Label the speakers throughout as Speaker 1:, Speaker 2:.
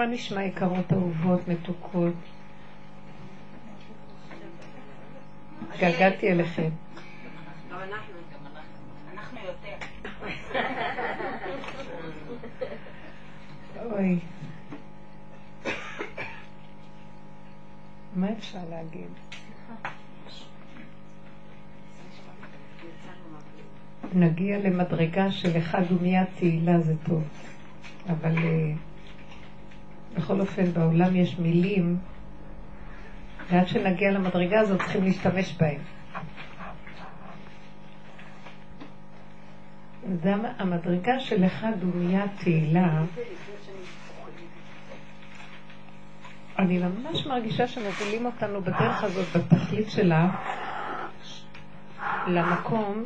Speaker 1: מה נשמע יקרות אהובות, מתוקות? גלגלתי אליכם. אוי. מה אפשר להגיד? נגיע למדרגה של אחד ומיד תהילה זה טוב. אבל uh, בכל אופן בעולם יש מילים, ועד שנגיע למדרגה הזאת צריכים להשתמש בהם. זה המדרגה של אחד ומיד תהילה. אני ממש מרגישה שמובילים אותנו בדרך הזאת, בתכלית שלה, למקום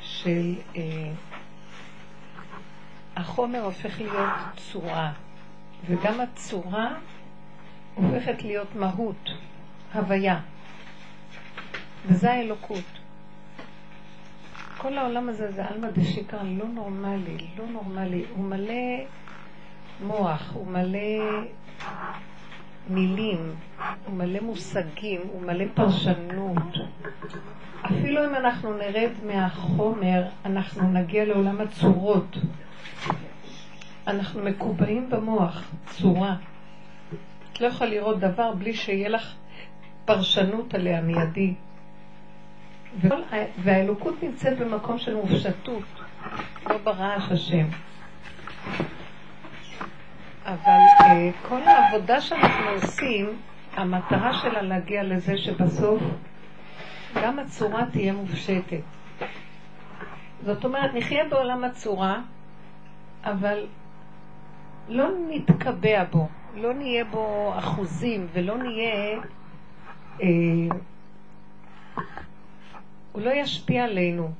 Speaker 1: של אה, החומר הופך להיות צורה, וגם הצורה הופכת להיות מהות, הוויה, וזה האלוקות. כל העולם הזה זה עלמא דשיקרא לא נורמלי, לא נורמלי. הוא מלא מוח, הוא מלא מילים, הוא מלא מושגים, הוא מלא פרשנות. אפילו אם אנחנו נרד מהחומר, אנחנו נגיע לעולם הצורות. אנחנו מקובעים במוח, צורה. את לא יכולה לראות דבר בלי שיהיה לך פרשנות עליה מיידי. והאלוקות נמצאת במקום של מופשטות, לא ברעש השם. אבל uh, כל העבודה שאנחנו עושים, המטרה שלה להגיע לזה שבסוף גם הצורה תהיה מופשטת. זאת אומרת, נחיה בעולם הצורה, אבל לא נתקבע בו, לא נהיה בו אחוזים ולא נהיה... אה, הוא לא ישפיע עלינו,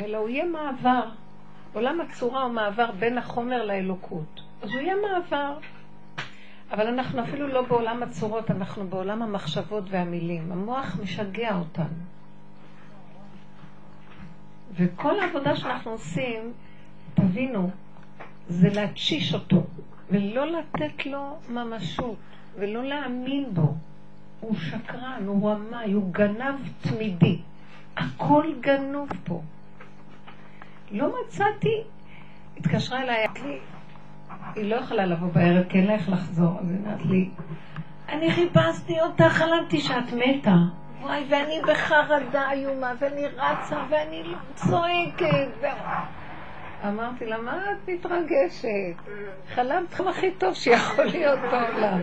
Speaker 1: אלא הוא יהיה מעבר. עולם הצורה הוא מעבר בין החומר לאלוקות. אז הוא יהיה מעבר. אבל אנחנו אפילו לא בעולם הצורות, אנחנו בעולם המחשבות והמילים. המוח משגע אותנו. וכל העבודה שאנחנו עושים, תבינו, זה להתשיש אותו, ולא לתת לו ממשות, ולא להאמין בו. הוא שקרן, הוא רמאי, הוא גנב תמידי. הכל גנוב פה. לא מצאתי, התקשרה אליי, לי, היא לא יכולה לבוא בערב, כי אין לה איך לחזור, אז היא אומרת לי, אני חיפשתי אותך, חלמתי שאת מתה. וואי, ואני בחרדה איומה, ואני רצה, ואני לא צועקת. אמרתי לה, מה את מתרגשת? חלמת לך הכי טוב שיכול להיות בעולם.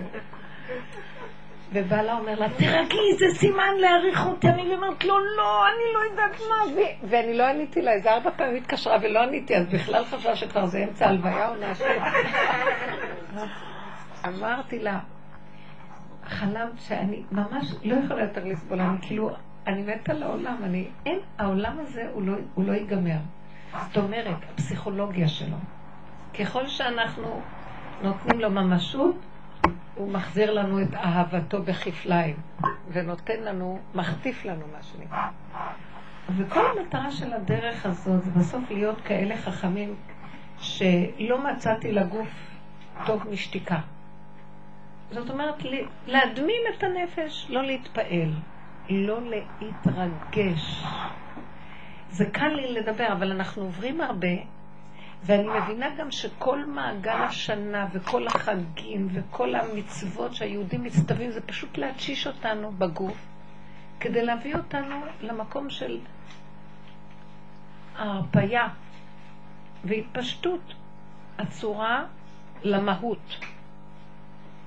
Speaker 1: ובעלה אומר לה, תרגי, זה סימן להעריך אותי. אני אומרת לו, לא, אני לא יודעת מה. ואני לא עניתי לה, איזה ארבע פעמים התקשרה ולא עניתי, אז בכלל חשבה שכבר זה אמצע הלוויה או משהו. אמרתי לה, חלמת שאני ממש לא יכולה יותר לסבול, אני כאילו, אני מתה לעולם, אני, אין, העולם הזה הוא לא, הוא לא ייגמר. זאת אומרת, הפסיכולוגיה שלו. ככל שאנחנו נותנים לו ממשות, הוא מחזיר לנו את אהבתו בכפליים, ונותן לנו, מחטיף לנו מה שנקרא. וכל המטרה של הדרך הזאת זה בסוף להיות כאלה חכמים שלא מצאתי לגוף טוב משתיקה. זאת אומרת, להדמים את הנפש, לא להתפעל, לא להתרגש. זה קל לי לדבר, אבל אנחנו עוברים הרבה, ואני מבינה גם שכל מעגל השנה וכל החגים וכל המצוות שהיהודים מצטווים זה פשוט להתשיש אותנו בגוף, כדי להביא אותנו למקום של ההרפייה והתפשטות הצורה למהות.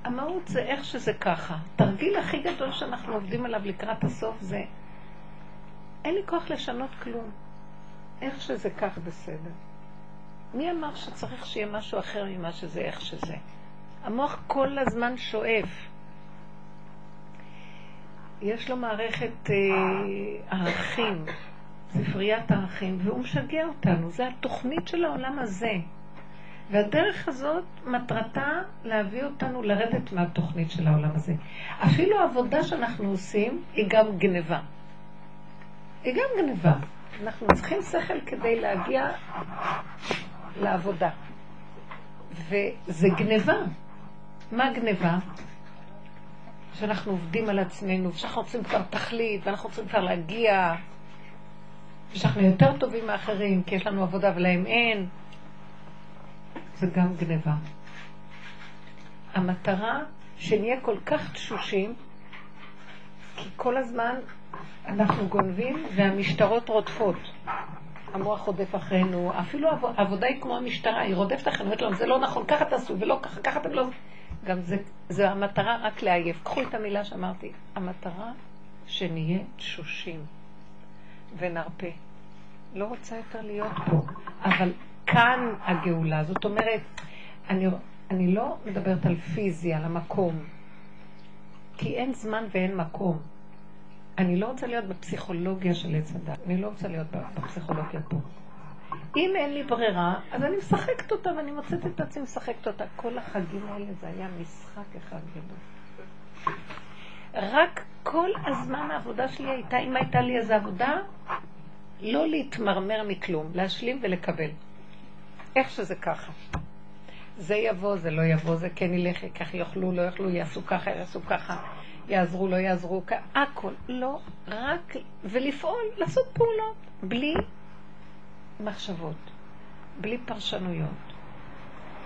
Speaker 1: המהות זה איך שזה ככה. תרגיל הכי גדול שאנחנו עובדים עליו לקראת הסוף זה אין לי כוח לשנות כלום. איך שזה כך בסדר. מי אמר שצריך שיהיה משהו אחר ממה שזה איך שזה? המוח כל הזמן שואף. יש לו מערכת אה, ערכים, ספריית ערכים, והוא משגע אותנו. זה התוכנית של העולם הזה. והדרך הזאת, מטרתה להביא אותנו לרדת מהתוכנית של העולם הזה. אפילו העבודה שאנחנו עושים היא גם גניבה. היא גם גניבה. אנחנו צריכים שכל כדי להגיע לעבודה. וזה גניבה. מה גניבה? שאנחנו עובדים על עצמנו, ושאנחנו רוצים כבר תכלית, ואנחנו רוצים כבר להגיע, ושאנחנו יותר טובים מאחרים, כי יש לנו עבודה ולהם אין. זה גם גניבה. המטרה שנהיה כל כך תשושים, כי כל הזמן אנחנו גונבים והמשטרות רודפות. המוח רודף אחרינו, אפילו העבודה היא כמו המשטרה, היא רודפת אחרינו, אומרת לנו, זה לא נכון, ככה תעשו, ולא ככה, ככה אתם לא... גם זה, זה המטרה רק לעייף. קחו את המילה שאמרתי, המטרה שנהיה תשושים ונרפה. לא רוצה יותר להיות פה, אבל כאן הגאולה. זאת אומרת, אני, אני לא מדברת על פיזי, על המקום, כי אין זמן ואין מקום. אני לא רוצה להיות בפסיכולוגיה של עץ הדת, אני לא רוצה להיות בפסיכולוגיה פה. אם אין לי ברירה, אז אני משחקת אותה ואני מוצאת את עצמי משחקת אותה. כל החגים האלה זה היה משחק אחד גדול. רק כל הזמן העבודה שלי הייתה, אם הייתה לי איזו עבודה, לא להתמרמר מכלום, להשלים ולקבל. איך שזה ככה. זה יבוא, זה לא יבוא, זה כן ילך, כך יאכלו, לא יאכלו, יעשו ככה, יעשו ככה. יעזרו, לא יעזרו, הכל. לא, רק, ולפעול, לעשות פעולות, בלי מחשבות, בלי פרשנויות.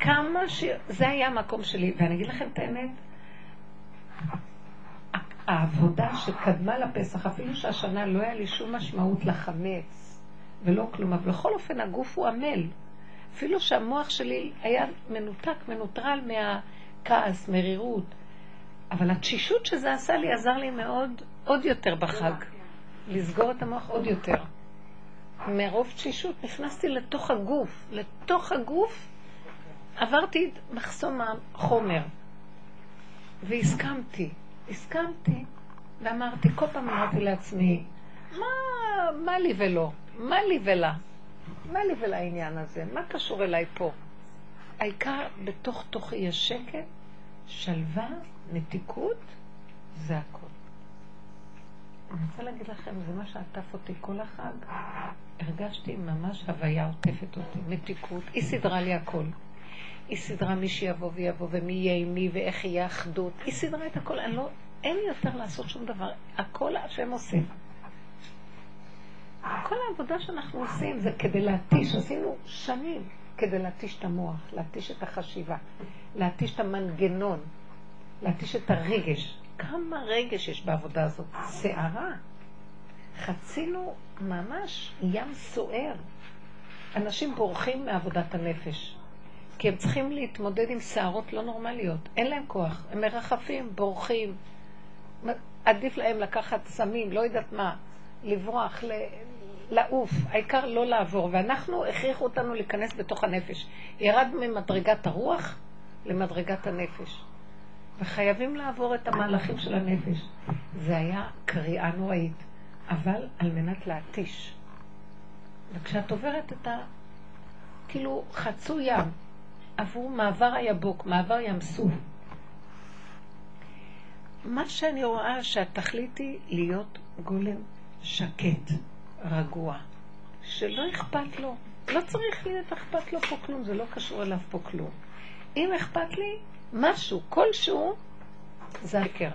Speaker 1: כמה ש... זה היה המקום שלי, ואני אגיד לכם את האמת, העבודה שקדמה לפסח, אפילו שהשנה לא היה לי שום משמעות לחמץ ולא כלום, אבל בכל אופן הגוף הוא עמל. אפילו שהמוח שלי היה מנותק, מנוטרל מהכעס, מרירות. אבל התשישות שזה עשה לי עזר לי מאוד, עוד יותר בחג. לסגור את המוח עוד יותר. מרוב תשישות נכנסתי לתוך הגוף. לתוך הגוף עברתי את מחסום החומר. והסכמתי. הסכמתי, ואמרתי, כל פעם אמרתי לעצמי, מה, מה לי ולא? מה לי ולה? מה לי ולעניין הזה? מה קשור אליי פה? העיקר בתוך תוכי יש שקט, שלווה מתיקות זה הכל. אני רוצה להגיד לכם, זה מה שעטף אותי כל החג. הרגשתי ממש הוויה עוטפת אותי, מתיקות. היא סידרה לי הכל. היא סידרה מי שיבוא ויבוא, ומי יהיה עם מי, ואיך יהיה אחדות. היא סידרה את הכל. אני לא, אין לי יותר לעשות שום דבר. הכל השם עושה. כל העבודה שאנחנו עושים זה כדי להתיש. עשינו שנים כדי להתיש את המוח, להתיש את החשיבה, להתיש את המנגנון. להתיש את הרגש. כמה רגש יש בעבודה הזאת? סערה. חצינו ממש ים סוער. אנשים בורחים מעבודת הנפש. כי הם צריכים להתמודד עם סערות לא נורמליות. אין להם כוח. הם מרחפים, בורחים. עדיף להם לקחת סמים, לא יודעת מה, לברוח, לעוף. העיקר לא לעבור. ואנחנו, הכריחו אותנו להיכנס בתוך הנפש. ירד ממדרגת הרוח למדרגת הנפש. וחייבים לעבור את המהלכים של הנפש. זה היה קריאה נוראית, אבל על מנת להתיש. וכשאת עוברת את ה... כאילו חצו ים, עברו מעבר היבוק, מעבר ים סוף. מה שאני רואה שהתכלית היא להיות גולם שקט, רגוע, שלא אכפת לו. לא צריך להיות אכפת לו פה כלום, זה לא קשור אליו פה כלום. אם אכפת לי, משהו, כלשהו, זה הקר.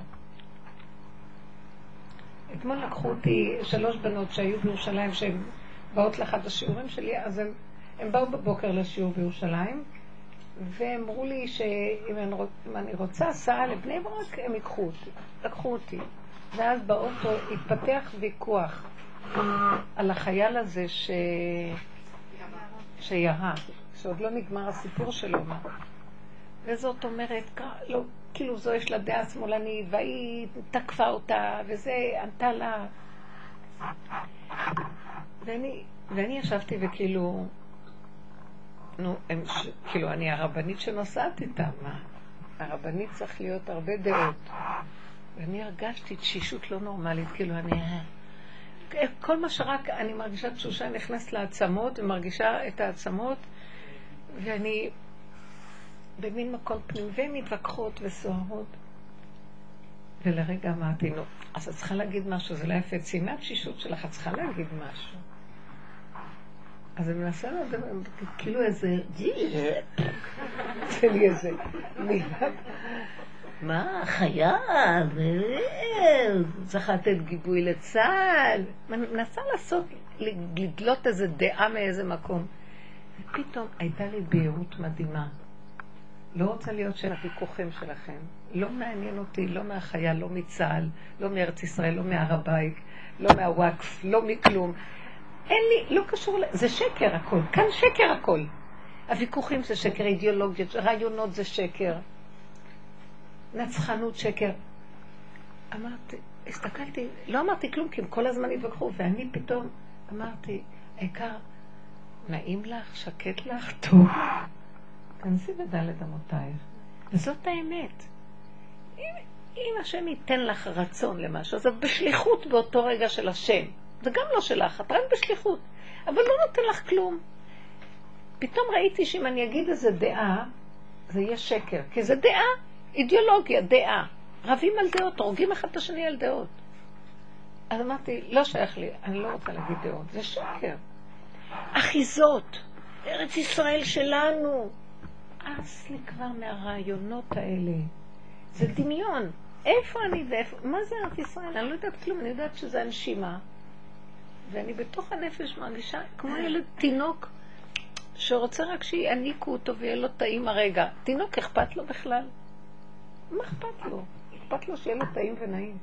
Speaker 1: אתמול לקחו אותי שלוש בנות שהיו בירושלים, שהן באות לאחד השיעורים שלי, אז הם, הם באו בבוקר לשיעור בירושלים, ואמרו לי שאם אני, רוצ, אני רוצה הסעה לבני ברק, הם ייקחו אותי. לקחו אותי. ואז באוטו התפתח ויכוח על החייל הזה ש... שירה, שעוד לא נגמר הסיפור שלו. וזאת אומרת, לא, כאילו זו יש לה דעה שמאלנית, והיא תקפה אותה, וזה ענתה לה. ואני, ואני ישבתי וכאילו, נו, הם, ש, כאילו, אני הרבנית שנוסעת איתה, מה? הרבנית צריך להיות הרבה דעות. ואני הרגשתי תשישות לא נורמלית, כאילו אני... כל מה שרק, אני מרגישה תשושה נכנסת לעצמות, ומרגישה את העצמות, ואני במין מקום פנים, והן מתווכחות. ולרגע אמרתי, נו, אז את צריכה להגיד משהו, זה לא יפה. ציינה תשישות שלך, את צריכה להגיד משהו. אז אני מנסה לדבר, כאילו איזה... תן לי איזה מילה. מה, חייב, צריך לתת גיבוי לצה"ל. מנסה לעשות, לדלות איזה דעה מאיזה מקום. ופתאום הייתה לי בהירות מדהימה. לא רוצה להיות של הוויכוחים שלכם. לא מעניין אותי, לא מהחייל, לא מצה"ל, לא מארץ ישראל, לא מהר הבית, לא מהוואקף, לא מכלום. אין לי, לא קשור, זה שקר הכל, כאן שקר הכל. הוויכוחים זה שקר, אידיאולוגיות, רעיונות זה שקר, נצחנות שקר. אמרתי, הסתכלתי, לא אמרתי כלום, כי הם כל הזמן התווכחו, ואני פתאום אמרתי, העיקר, נעים לך, שקט לך, טוב. כנסי בדלת אמותייך. וזאת האמת. אם, אם השם ייתן לך רצון למשהו, אז את בשליחות באותו רגע של השם. זה גם לא שלך, את רק בשליחות. אבל לא נותן לך כלום. פתאום ראיתי שאם אני אגיד איזה דעה, זה יהיה שקר. כי זה דעה, אידיאולוגיה, דעה. רבים על דעות, הורגים אחד את השני על דעות. אז אמרתי, לא שייך לי, אני לא רוצה להגיד דעות, זה שקר. אחיזות, ארץ ישראל שלנו. אס לי כבר מהרעיונות האלה. זה דמיון. איפה אני ואיפה, מה זה ארץ ישראל? אני לא יודעת כלום, אני יודעת שזה הנשימה. ואני בתוך הנפש מרגישה כמו ילד תינוק שרוצה רק שיעניקו אותו ויהיה לו טעים הרגע. תינוק אכפת לו בכלל? מה אכפת לו? אכפת לו שיהיה לו טעים ונעים.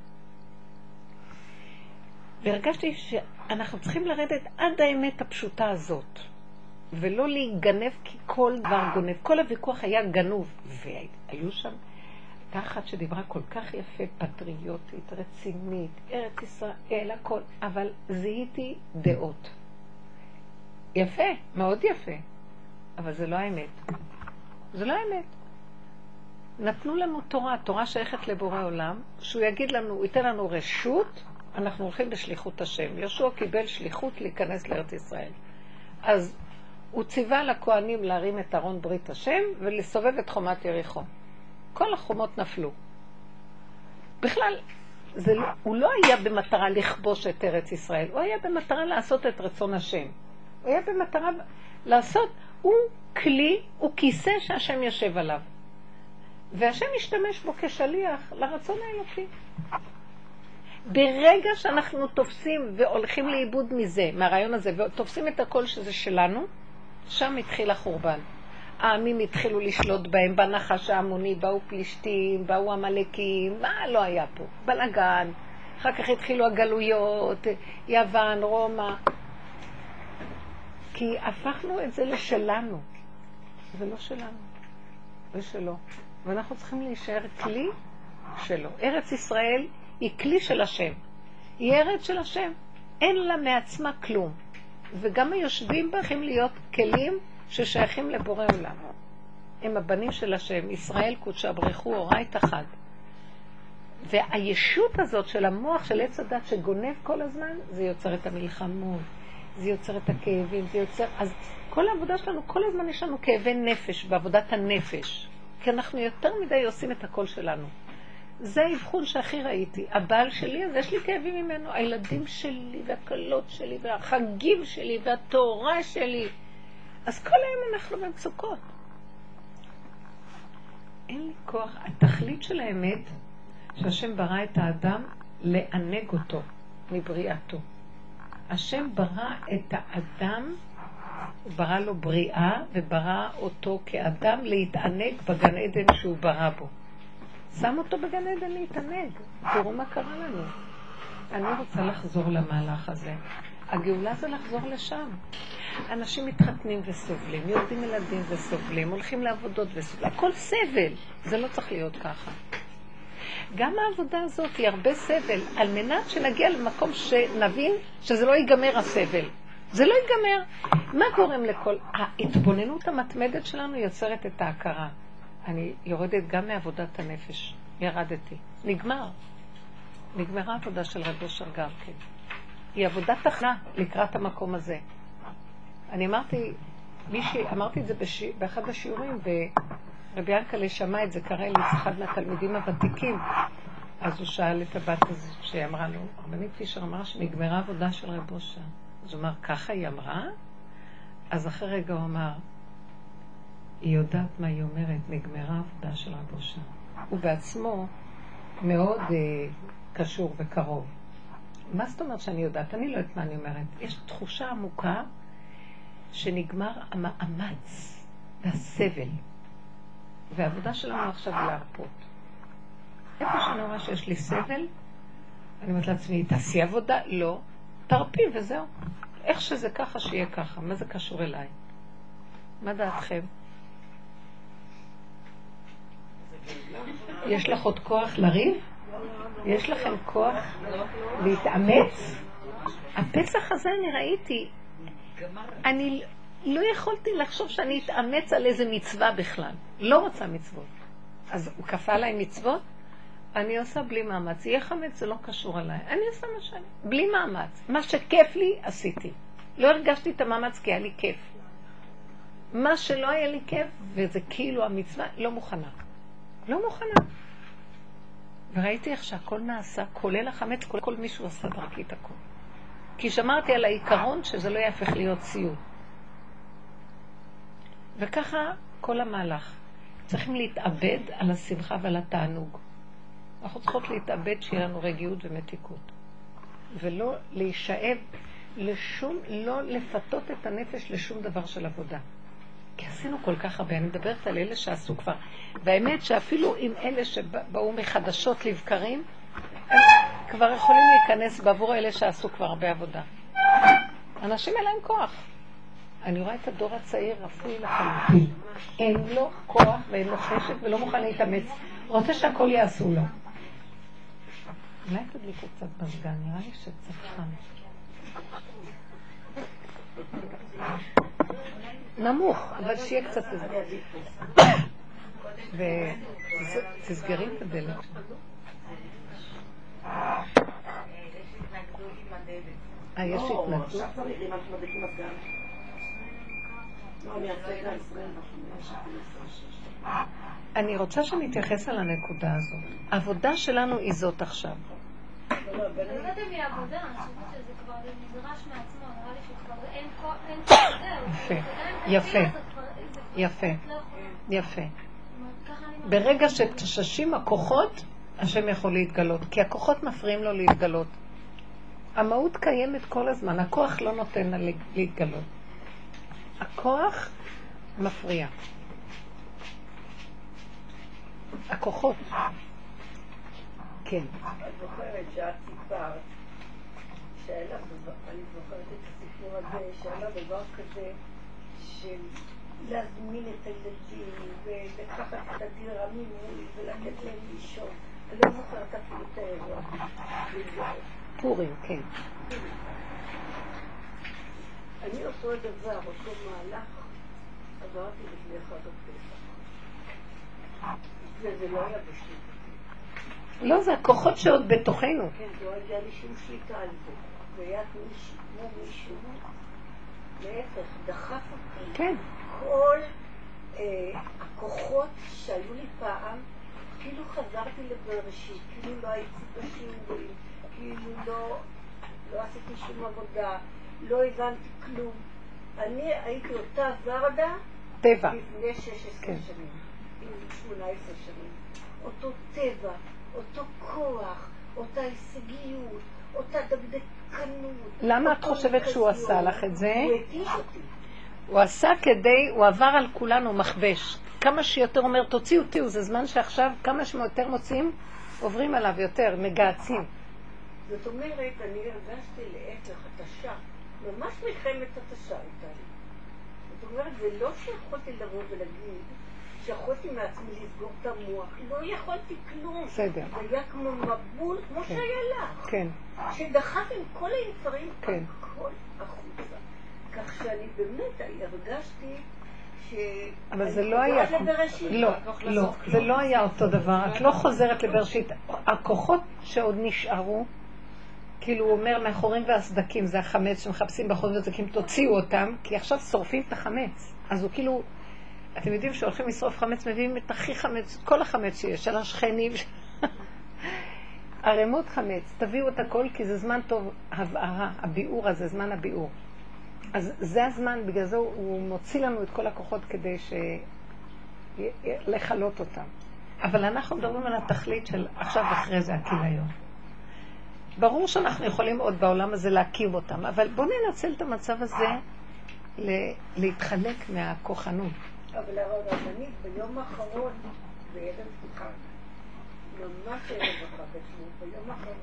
Speaker 1: והרגשתי שאנחנו צריכים לרדת עד האמת הפשוטה הזאת, ולא להיגנב כי כל דבר גונב. כל הוויכוח היה גנוב, והיו שם הייתה אחת שדיברה כל כך יפה, פטריוטית, רצינית, ארץ ישראל, הכל, אבל זיהיתי דעות. יפה, מאוד יפה, אבל זה לא האמת. זה לא האמת. נתנו לנו תורה, תורה שייכת לבורא עולם, שהוא יגיד לנו, הוא ייתן לנו רשות, אנחנו הולכים בשליחות השם. יהושע קיבל שליחות להיכנס לארץ ישראל. אז הוא ציווה לכהנים להרים את ארון ברית השם ולסובב את חומת יריחו. כל החומות נפלו. בכלל, זה, לא- הוא לא היה במטרה לכבוש את ארץ ישראל, הוא היה במטרה לעשות את רצון השם. הוא היה במטרה לעשות, הוא כלי, הוא כיסא שהשם יושב עליו. והשם משתמש בו כשליח לרצון האלוקי. ברגע שאנחנו תופסים והולכים לאיבוד מזה, מהרעיון הזה, ותופסים את הכל שזה שלנו, שם התחיל החורבן. העמים התחילו לשלוט בהם, בנחש ההמוני, באו פלישתים, באו עמלקים, מה לא היה פה? בלאגן. אחר כך התחילו הגלויות, יוון, רומא. כי הפכנו את זה לשלנו. זה לא שלנו, זה שלו. ואנחנו צריכים להישאר כלי שלו. ארץ ישראל היא כלי של השם. היא ארץ של השם. אין לה מעצמה כלום. וגם היושבים בה צריכים להיות כלים ששייכים לבורא עולם. הם הבנים של השם, ישראל קודשה ברכו אורייט אחד. והישות הזאת של המוח של עץ הדת שגונב כל הזמן, זה יוצר את המלחמות, זה יוצר את הכאבים, זה יוצר... אז כל העבודה שלנו, כל הזמן יש לנו כאבי נפש, בעבודת הנפש. כי אנחנו יותר מדי עושים את הכל שלנו. זה האבחון שהכי ראיתי. הבעל שלי, אז יש לי כאבים ממנו. הילדים שלי, והכלות שלי, והחגים שלי, והתורה שלי. אז כל היום אנחנו במצוקות. אין לי כוח. התכלית של האמת, שהשם ברא את האדם לענג אותו מבריאתו. השם ברא את האדם, הוא ברא לו בריאה, וברא אותו כאדם להתענג בגן עדן שהוא ברא בו. שם אותו בגן עדן להתענג. תראו מה קרה לנו. אני רוצה לחזור למהלך הזה. הגאולה זה לחזור לשם. אנשים מתחתנים וסובלים, יולדים ילדים וסובלים, הולכים לעבודות וסובלים, הכל סבל. זה לא צריך להיות ככה. גם העבודה הזאת היא הרבה סבל, על מנת שנגיע למקום שנבין שזה לא ייגמר הסבל. זה לא ייגמר. מה גורם לכל... ההתבוננות המתמדת שלנו יוצרת את ההכרה. אני יורדת גם מעבודת הנפש. ירדתי. נגמר. נגמרה העבודה של רב אושר גם כן. היא עבודה תחנה לקראת המקום הזה. אני אמרתי, מישהי, אמרתי את זה בש... באחד השיעורים, ורבי ינקלה שמע את זה, קרא לי אחד מהתלמידים הוותיקים. אז הוא שאל את הבת הזאת שאמרה לו, רבנית פישר אמרה שנגמרה עבודה של רב אושר. אז הוא אמר, ככה היא אמרה? אז אחרי רגע הוא אמר, היא יודעת מה היא אומרת, נגמרה העבודה של רב אושר. הוא בעצמו מאוד uh, קשור וקרוב. מה זאת אומרת שאני יודעת? אני לא יודעת מה אני אומרת. יש תחושה עמוקה שנגמר המאמץ והסבל. והעבודה שלנו עכשיו היא להרפות. איפה שאני רואה שיש לי סבל, אני אומרת לעצמי, תעשי עבודה? לא. תרפי וזהו. איך שזה ככה, שיהיה ככה. מה זה קשור אליי? מה דעתכם? יש לך עוד כוח לריב? יש לכם כוח להתאמץ? הפסח הזה אני ראיתי, אני לא יכולתי לחשוב שאני אתאמץ על איזה מצווה בכלל. לא רוצה מצוות. אז הוא כפה עליי מצוות? אני עושה בלי מאמץ. יהיה חמץ, זה לא קשור אליי. אני עושה מה שאני... בלי מאמץ. מה שכיף לי, עשיתי. לא הרגשתי את המאמץ כי היה לי כיף. מה שלא היה לי כיף, וזה כאילו המצווה, לא מוכנה. לא מוכנה. וראיתי איך שהכל נעשה, כולל החמץ, כולל כל מישהו עשה דרכי את הכל. כי שמרתי על העיקרון שזה לא יהפך להיות ציוד. וככה כל המהלך. צריכים להתאבד על השמחה ועל התענוג. אנחנו צריכות להתאבד שיהיה לנו רגיעות ומתיקות. ולא להישאב לשום, לא לפתות את הנפש לשום דבר של עבודה. כי עשינו כל כך הרבה, אני מדברת על אלה שעשו כבר. והאמת שאפילו עם אלה שבאו מחדשות לבקרים, הם כבר יכולים להיכנס בעבור אלה שעשו כבר הרבה עבודה. אנשים אין להם כוח. אני רואה את הדור הצעיר אפוי לחלוטין. אין לו כוח ואין לו חשק ולא מוכן להתאמץ. רוצה שהכל יעשו לו. אולי תדליקו קצת מזגן, נראה לי שקצת חם. נמוך, אבל שיהיה קצת... ותסגרי את הדלת. אה, יש התנגדות? אני רוצה שנתייחס על הנקודה הזאת. העבודה שלנו היא זאת עכשיו. יפה, יפה, יפה. ברגע שתששים הכוחות, השם יכול להתגלות, כי הכוחות מפריעים לו להתגלות. המהות קיימת כל הזמן, הכוח לא נותן לה להתגלות. הכוח מפריע. הכוחות. כן.
Speaker 2: את זוכרת שאת סיפרת שהיה אני זוכרת את הסיפור הזה, שהיה דבר כזה של להזמין את הילדים ולקחת את הדירה ממולי ולתת להם לישון. אני לא זוכרת אפילו את האירוע.
Speaker 1: פורים, כן.
Speaker 2: אני אותו דבר, אותו מהלך, עברתי לפני חג הפסח. וזה לא היה בשליטה.
Speaker 1: לא, זה הכוחות שעוד בתוכנו.
Speaker 2: כן, לא היה לי שום שליטה על זה. והיה כמו מישהו, להפך, דחף אותי.
Speaker 1: כן.
Speaker 2: כל אה, הכוחות שהיו לי פעם, כאילו חזרתי לבראשית, כאילו לא הייתי בשיעורים, כאילו לא, לא עשיתי שום עבודה, לא הבנתי כלום. אני הייתי אותה ורדה
Speaker 1: טבע.
Speaker 2: לפני 16
Speaker 1: כן.
Speaker 2: שנים, עם 18 שנים. אותו טבע, אותו כוח, אותה הישגיות, אותה דקדקנות.
Speaker 1: למה את חושבת שהוא. עשה לך את זה?
Speaker 2: הוא התיש אותי.
Speaker 1: הוא עשה כדי, הוא עבר על כולנו מכבש. כמה שיותר אומר, תוציאו, תוציאו, זה זמן שעכשיו, כמה שיותר מוציאים, עוברים עליו יותר, מגהצים.
Speaker 2: זאת אומרת, אני הרגשתי להפך, התשה, ממש מלחמת התשה הייתה לי. זאת אומרת, זה לא שיכולתי לבוא ולהגיד שיכולתי מעצמי לסגור את המוח, לא יכולתי כלום.
Speaker 1: בסדר.
Speaker 2: זה היה כמו מבול, כמו
Speaker 1: כן.
Speaker 2: שהיה לך.
Speaker 1: כן,
Speaker 2: שדחף עם כל היצרים
Speaker 1: כן.
Speaker 2: הכל החוצה. כך שאני באמת הרגשתי ש...
Speaker 1: אבל זה לא היה...
Speaker 2: חוזרת לבראשית.
Speaker 1: לא, לא, זה לא היה אותו דבר. את לא חוזרת לבראשית. הכוחות שעוד נשארו, כאילו הוא אומר מאחורים והסדקים, זה החמץ שמחפשים בחורים והסדקים, תוציאו אותם, כי עכשיו שורפים את החמץ. אז הוא כאילו, אתם יודעים שהולכים לשרוף חמץ, מביאים את הכי חמץ, כל החמץ שיש, של השכנים. ערימות חמץ, תביאו את הכל כי זה זמן טוב, הבערה, הביאור הזה, זמן הביאור. אז זה הזמן, בגלל זה הוא מוציא לנו את כל הכוחות כדי לכלות אותם. אבל אנחנו מדברים על התכלית של עכשיו אחרי זה הכיליון. ברור שאנחנו יכולים עוד בעולם הזה להקים אותם, אבל בואו ננצל את המצב הזה להתחלק מהכוחנות.
Speaker 2: אבל הרבנית ביום האחרון, בערב פתיחה, ממש ערב אחר ביום האחרון,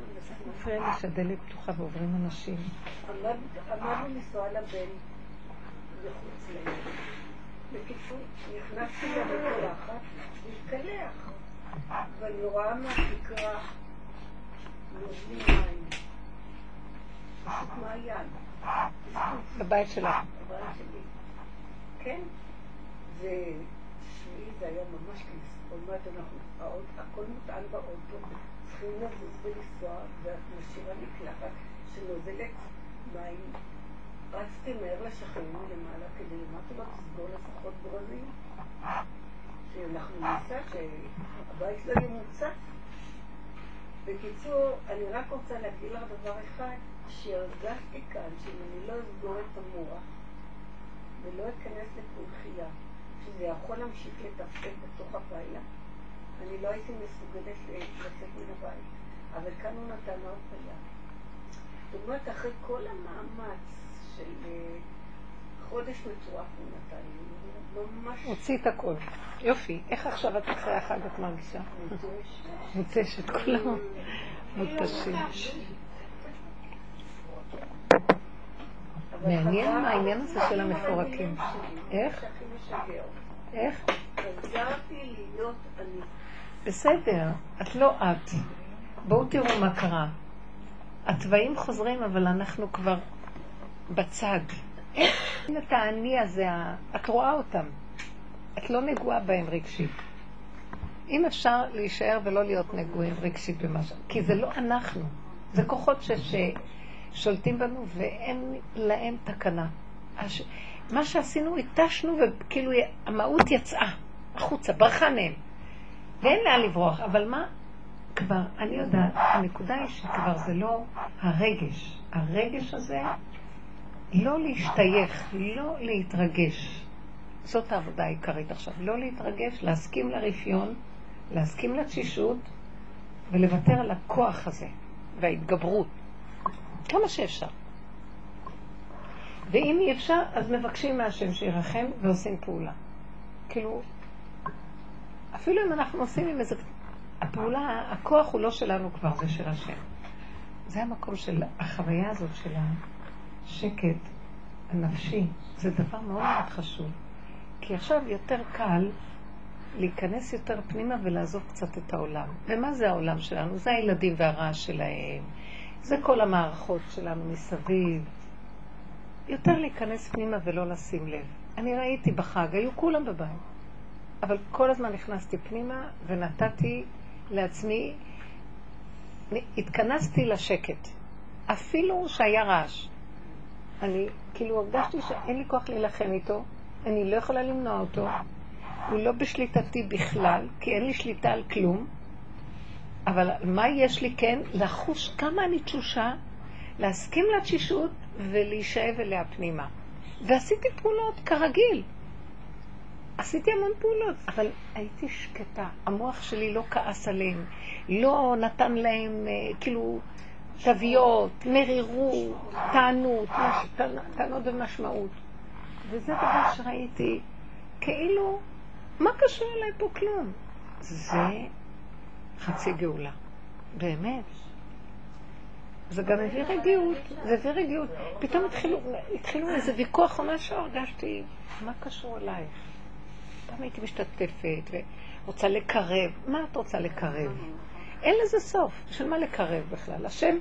Speaker 1: מפריע לי שהדלת פתוחה ועוברים אנשים.
Speaker 2: עמדנו לנסוע לבן מחוץ לעיר. בקיצור, נכנסתי למקלחת להתקלח, ואני רואה מהתקרה נוזלים מים. פשוט מעיין.
Speaker 1: בבית שלך.
Speaker 2: בבית שלי. כן. ושביעי זה היה ממש כניסה. עוד מעט אנחנו, הכל מוטען באוטו, צריכים לזוז ולנסוע, ואת משאירה מקלחת שנוזלת מים. רצתי מהר לשכנים מלמעלה כדי למטה לא תסגור לפחות ברזים. שאנחנו ניסע, שהבית לא ימוצע. בקיצור, אני רק רוצה להגיד לך דבר אחד, שהרגשתי כאן שאם אני לא אסגור את המוח ולא אכנס לפולחייה, שזה יכול להמשיך לתפקד בתוך הלילה, אני לא הייתי מסוגלת לצאת מן הבית. אבל כאן הוא נתן עוד הרפאיה. זאת אומרת, אחרי כל המאמץ של אה, חודש מטורף הוא נתן לי, ממש...
Speaker 1: הוציא את הכל. יופי. איך עכשיו את אחרי החג את מרגישה? מותשת. כולם מותשים. מעניין מה העניין הזה של המפורקים. איך? איך?
Speaker 2: חזרתי להיות אני.
Speaker 1: בסדר, את לא את. בואו תראו מה קרה. התוואים חוזרים, אבל אנחנו כבר בצד. אין את האני הזה, את רואה אותם. את לא נגועה בהם רגשית. אם אפשר להישאר ולא להיות נגועים רגשית במשהו, כי זה לא אנחנו, זה כוחות ששולטים בנו ואין להם תקנה. הש... מה שעשינו, התשנו וכאילו המהות יצאה החוצה, ברחה מהם. ואין לאן לברוח, אבל מה? כבר, אני יודעת, הנקודה היא שכבר זה לא הרגש. הרגש הזה לא להשתייך, לא להתרגש. זאת העבודה העיקרית עכשיו. לא להתרגש, להסכים לרפיון, להסכים לתשישות ולוותר על הכוח הזה וההתגברות. כמה שאפשר. ואם אי אפשר, אז מבקשים מהשם שירחם ועושים פעולה. כאילו, אפילו אם אנחנו עושים עם איזה... הפעולה, הכוח הוא לא שלנו כבר, זה של השם. זה המקום של החוויה הזאת של השקט הנפשי. זה דבר מאוד מאוד חשוב. כי עכשיו יותר קל להיכנס יותר פנימה ולעזוב קצת את העולם. ומה זה העולם שלנו? זה הילדים והרעש שלהם. זה כל המערכות שלנו מסביב. יותר להיכנס פנימה ולא לשים לב. אני ראיתי בחג, היו כולם בבית. אבל כל הזמן נכנסתי פנימה ונתתי לעצמי, התכנסתי לשקט. אפילו שהיה רעש. אני כאילו הרגשתי שאין לי כוח להילחם איתו, אני לא יכולה למנוע אותו, הוא לא בשליטתי בכלל, כי אין לי שליטה על כלום, אבל מה יש לי כן? לחוש כמה אני תשושה, להסכים לתשישות ולהישאב אליה פנימה. ועשיתי פעולות כרגיל. עשיתי המון פעולות, אבל הייתי שקטה. המוח שלי לא כעס עליהם, לא נתן להם אה, כאילו תוויות, מרירות, טענות, טענות ומשמעות. וזה דבר שראיתי, כאילו, מה קשור אליי פה כלום? זה חצי גאולה, באמת. זה גם הביא רגיעות, זה הביא רגיעות. פתאום התחילו, התחילו איזה ויכוח או משהו, הרגשתי, מה קשור אלייך? פעם הייתי משתתפת ורוצה לקרב. מה את רוצה לקרב? אין לזה סוף. בשביל מה לקרב בכלל? השם,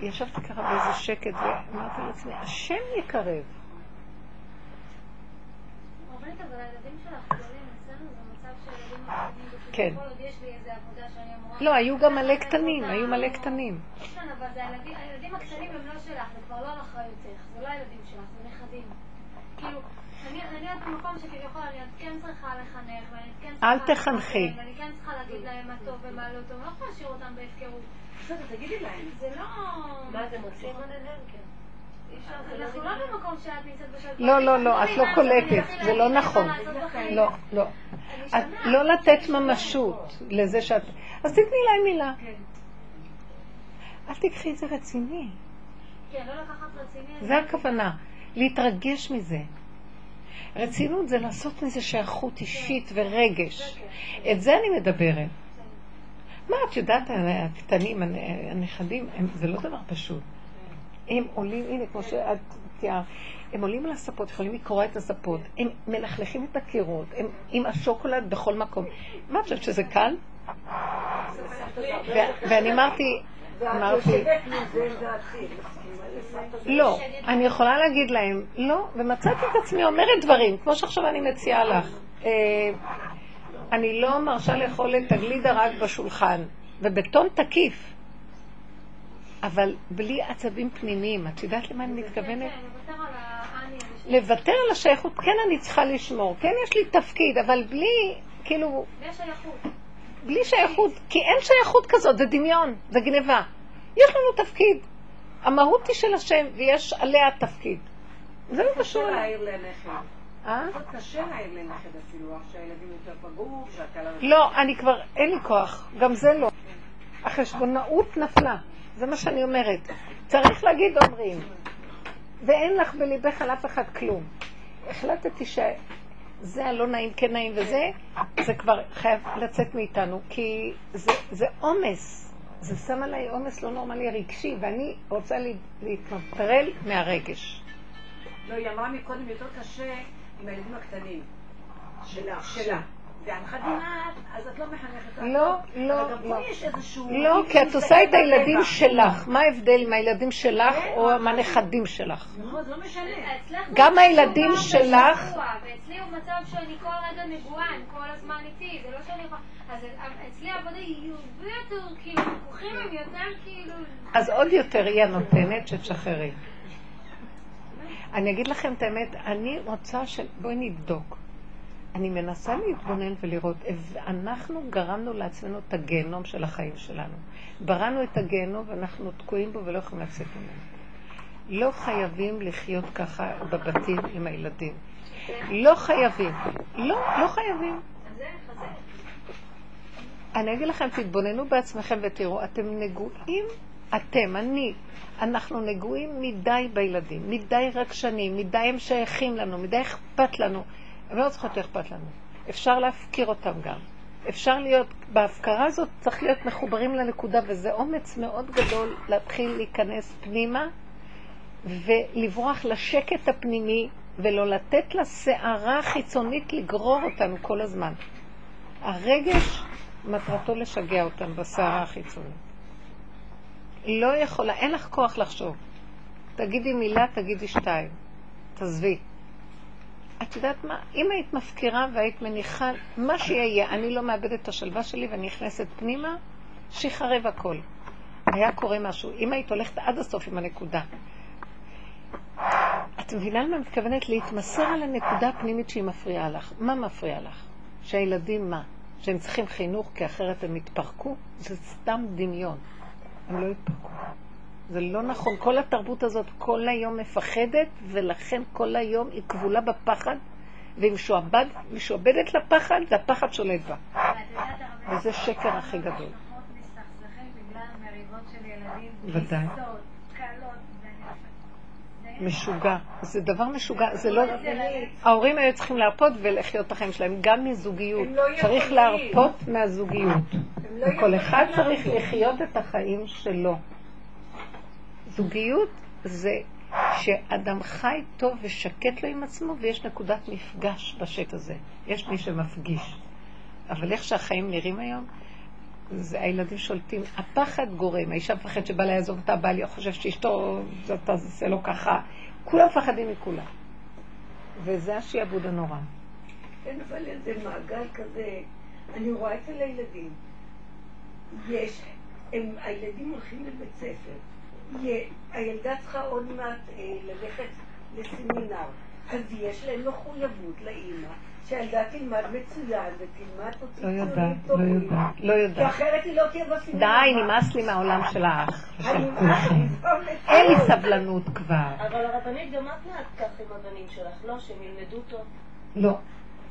Speaker 1: ישבתי ככה באיזה שקט ואמרתי לעצמי, השם יקרב. כן. לא, היו גם מלא קטנים, היו מלא קטנים.
Speaker 3: כן, אבל הילדים הקטנים הם לא שלך, זה כבר לא על אחריותך, זה לא הילדים שלך, זה נכדים. כאילו, אני עוד במקום שכביכול אני עוד כן צריכה לחנך, ואני כן צריכה...
Speaker 1: אל תחנכי.
Speaker 3: ואני כן צריכה להגיד להם מה טוב ומה לא טוב, אני לא יכולה להשאיר אותם בהפקרות.
Speaker 2: בסדר, תגידי להם.
Speaker 3: זה לא...
Speaker 2: מה זה? כן.
Speaker 3: אנחנו לא במקום שאת נמצאת בשלווה.
Speaker 1: לא, לא, לא, את לא קולטת, זה לא נכון. לא, לא. לא לתת ממשות לזה שאת... אז תתני להם מילה.
Speaker 3: כן.
Speaker 1: אל תקחי את זה רציני.
Speaker 3: כן, לא לקחת רציני.
Speaker 1: זה הכוונה, להתרגש מזה. רצינות זה לעשות מזה שייכות אישית ורגש. את זה אני מדברת. מה, את יודעת, הקטנים, הנכדים, הם- זה לא דבר פשוט. הם עולים, הנה, כמו שאת תיארת, הם עולים על הספות, יכולים לקרוע את הספות, הם מלכלכים את הקירות, הם עם השוקולד בכל מקום. מה את חושבת שזה קל? ואני אמרתי, אמרתי, לא, אני יכולה להגיד להם, לא, ומצאתי את עצמי אומרת דברים, כמו שעכשיו אני מציעה לך. אה, אני לא מרשה לאכול את הגלידה רק בשולחן, ובטון תקיף, אבל בלי עצבים פנימיים. את יודעת למה אני מתכוונת?
Speaker 3: כן, לוותר על
Speaker 1: השייכות, כן אני צריכה לשמור, כן יש לי תפקיד, אבל בלי, כאילו. בלי שייכות, כי אין שייכות כזאת, זה דמיון, זה גניבה. יש לנו תפקיד. המהות היא של השם, ויש עליה תפקיד. זה לא קשור אליי.
Speaker 4: להעיר לנכד.
Speaker 1: אה?
Speaker 4: קשה להעיר לנכד אפילו, שהילדים יותר פגעו, שהכלה...
Speaker 1: לא, אני כבר, אין לי כוח, גם זה לא. החשבונאות נפלה, זה מה שאני אומרת. צריך להגיד אומרים, ואין לך בליבך על אף אחד כלום. החלטתי שזה הלא נעים, כן נעים וזה, זה כבר חייב לצאת מאיתנו, כי זה, זה עומס. זה שם עליי עומס לא נורמלי רגשי, ואני רוצה לה- להתנטרל מהרגש.
Speaker 4: לא, היא אמרה מקודם יותר קשה עם הילדים הקטנים.
Speaker 2: שלך.
Speaker 4: שלה. והנכדים את, אז את לא מחנכת.
Speaker 1: לא, לא,
Speaker 4: אבל גם
Speaker 1: לא.
Speaker 4: פה יש איזשהו...
Speaker 1: לא, כי את עושה את הילדים. שלך. מה ההבדל עם הילדים שלך או עם הנכדים שלך?
Speaker 4: נכון, זה לא
Speaker 1: גם הילדים שלך-
Speaker 3: ואצלי הוא מצב שאני כל רגע נגועה, הם כל הזמן איתי, זה לא שאני יכולה... אז אצלי העבודה היא הרבה יותר, כאילו, הם יותר כאילו...
Speaker 1: אז עוד יותר היא הנותנת שתשחררי. אני אגיד לכם את האמת, אני רוצה ש... בואי נבדוק. אני מנסה להתבונן ולראות, אנחנו גרמנו לעצמנו את הגיהנום של החיים שלנו. בראנו את הגיהנום ואנחנו תקועים בו ולא יכולים לצאת ממנו. לא חייבים לחיות ככה בבתים עם הילדים. לא חייבים. לא, לא חייבים. אני אגיד לכם, תתבוננו בעצמכם ותראו, אתם נגועים, אתם, אני, אנחנו נגועים מדי בילדים, מדי רגשנים, מדי הם שייכים לנו, מדי אכפת לנו. הם לא צריכות אכפת לנו. אפשר להפקיר אותם גם. אפשר להיות, בהפקרה הזאת צריך להיות מחוברים לנקודה, וזה אומץ מאוד גדול להתחיל להיכנס פנימה ולברוח לשקט הפנימי ולא לתת לסערה החיצונית לגרור אותנו כל הזמן. הרגש מטרתו לשגע אותם בסערה החיצונית. לא יכולה, אין לך כוח לחשוב. תגידי מילה, תגידי שתיים. תעזבי. את יודעת מה? אם היית מפקירה והיית מניחה, מה שיהיה, אני לא מאבדת את השלווה שלי ואני נכנסת פנימה, שיחרב הכל. היה קורה משהו. אם היית הולכת עד הסוף עם הנקודה. את מבינה למה מתכוונת? להתמסר על הנקודה הפנימית שהיא מפריעה לך. מה מפריע לך? שהילדים מה? שהם צריכים חינוך כי אחרת הם יתפרקו? זה סתם דמיון. הם לא יתפרקו. זה לא נכון. כל התרבות הזאת כל היום מפחדת, ולכן כל היום היא כבולה בפחד, והיא משועבד, משועבדת לפחד, והפחד שולט בה. וזה שקר הכי גדול. ודאי. משוגע. זה דבר משוגע. זה לא... ההורים היו צריכים להרפות ולחיות את החיים שלהם, גם מזוגיות.
Speaker 2: לא
Speaker 1: צריך. להרפות מהזוגיות.
Speaker 2: לא
Speaker 1: וכל אחד צריך. לחיות את החיים שלו. זוגיות זה שאדם חי טוב ושקט לו עם עצמו, ויש נקודת מפגש בשט הזה. יש מי שמפגיש. אבל איך שהחיים נראים היום, זה הילדים שולטים. הפחד גורם, האישה מפחדת שבא לעזוב אותה, בעלי חושב שאשתו, זאת תעשה לו ככה. כולם מפחדים מכולם. וזה השעבוד הנורא.
Speaker 2: כן, אבל איזה מעגל כזה, אני רואה אצל הילדים. יש, הם, הילדים הולכים לבית ספר. הילדה צריכה עוד מעט אה, ללכת לסמינר. אז יש להם מחויבות לאימא, שהילדה תלמד מצוין ותלמד
Speaker 1: לא לא
Speaker 2: טובים.
Speaker 1: יודעת, לא
Speaker 2: כי
Speaker 1: יודעת.
Speaker 2: אחרת היא לא תהיה בסמינר.
Speaker 1: די, נמאס לי מהעולם של האח. אין לי סבלנות כבר.
Speaker 5: אבל הרבנית, גם את מעט כך עם הבנים שלך, לא? שהם ילמדו טוב.
Speaker 1: לא.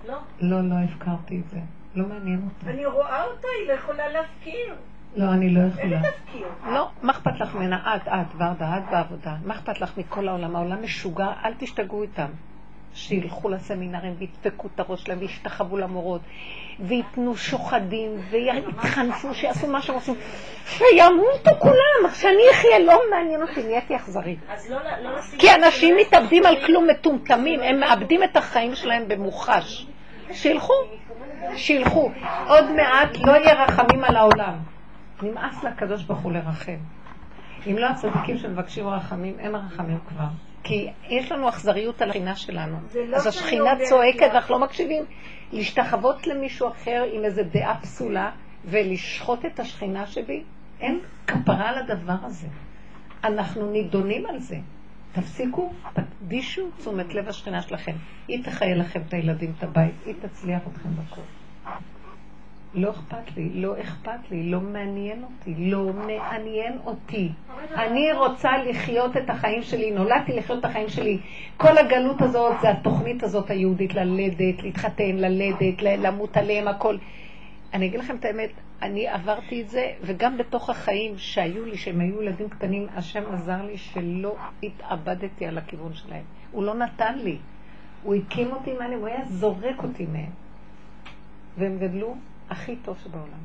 Speaker 2: לא.
Speaker 1: לא, לא הפקרתי את זה. לא מעניין אותי.
Speaker 2: אני רואה אותה, היא לא יכולה להפקיר.
Speaker 1: לא, אני לא יכולה. לא, מה אכפת לך ממנה? את, את, ורדה, את בעבודה. מה אכפת לך מכל העולם? העולם משוגע, אל תשתגעו איתם. שילכו לסמינרים וידפקו את הראש שלהם וישתחוו למורות וייתנו שוחדים ויתחנפו, שיעשו מה שהם עושים שימותו כולם, שאני אחיה, לא מעניין אותי, נהייתי אכזרית.
Speaker 2: לא לא לשים...
Speaker 1: כי אנשים מתאבדים על כלום מטומטמים, הם מאבדים את החיים שלהם במוחש. שילכו, שילכו. עוד מעט לא יהיה רחמים על העולם. נמאס לקדוש ברוך הוא לרחם. אם לא הצדיקים שמבקשים רחמים, אין רחמים כבר. כי יש לנו אכזריות על השכינה שלנו.
Speaker 2: לא
Speaker 1: אז השכינה צועקת. ואנחנו לא מקשיבים. להשתחוות למישהו אחר עם איזו דעה פסולה ולשחוט את השכינה שבי, אין כפרה על הדבר הזה. אנחנו נידונים על זה. תפסיקו, תקדישו תשומת לב השכינה שלכם. היא תחיה לכם את הילדים, את הבית, היא תצליח אתכם בכל. לא אכפת לי, לא אכפת לי, לא מעניין אותי, לא מעניין אותי. אני רוצה לחיות את החיים שלי, נולדתי לחיות את החיים שלי. כל הגלות הזאת זה התוכנית הזאת היהודית, ללדת, להתחתן, ללדת, למות עליהם, הכל. אני אגיד לכם את האמת, אני עברתי את זה, וגם בתוך החיים שהיו לי, שהם היו ילדים קטנים, השם עזר לי שלא התאבדתי על הכיוון שלהם. הוא לא נתן לי. הוא הקים אותי מהם, הוא היה זורק אותי מהם. והם גדלו הכי טוב שבעולם.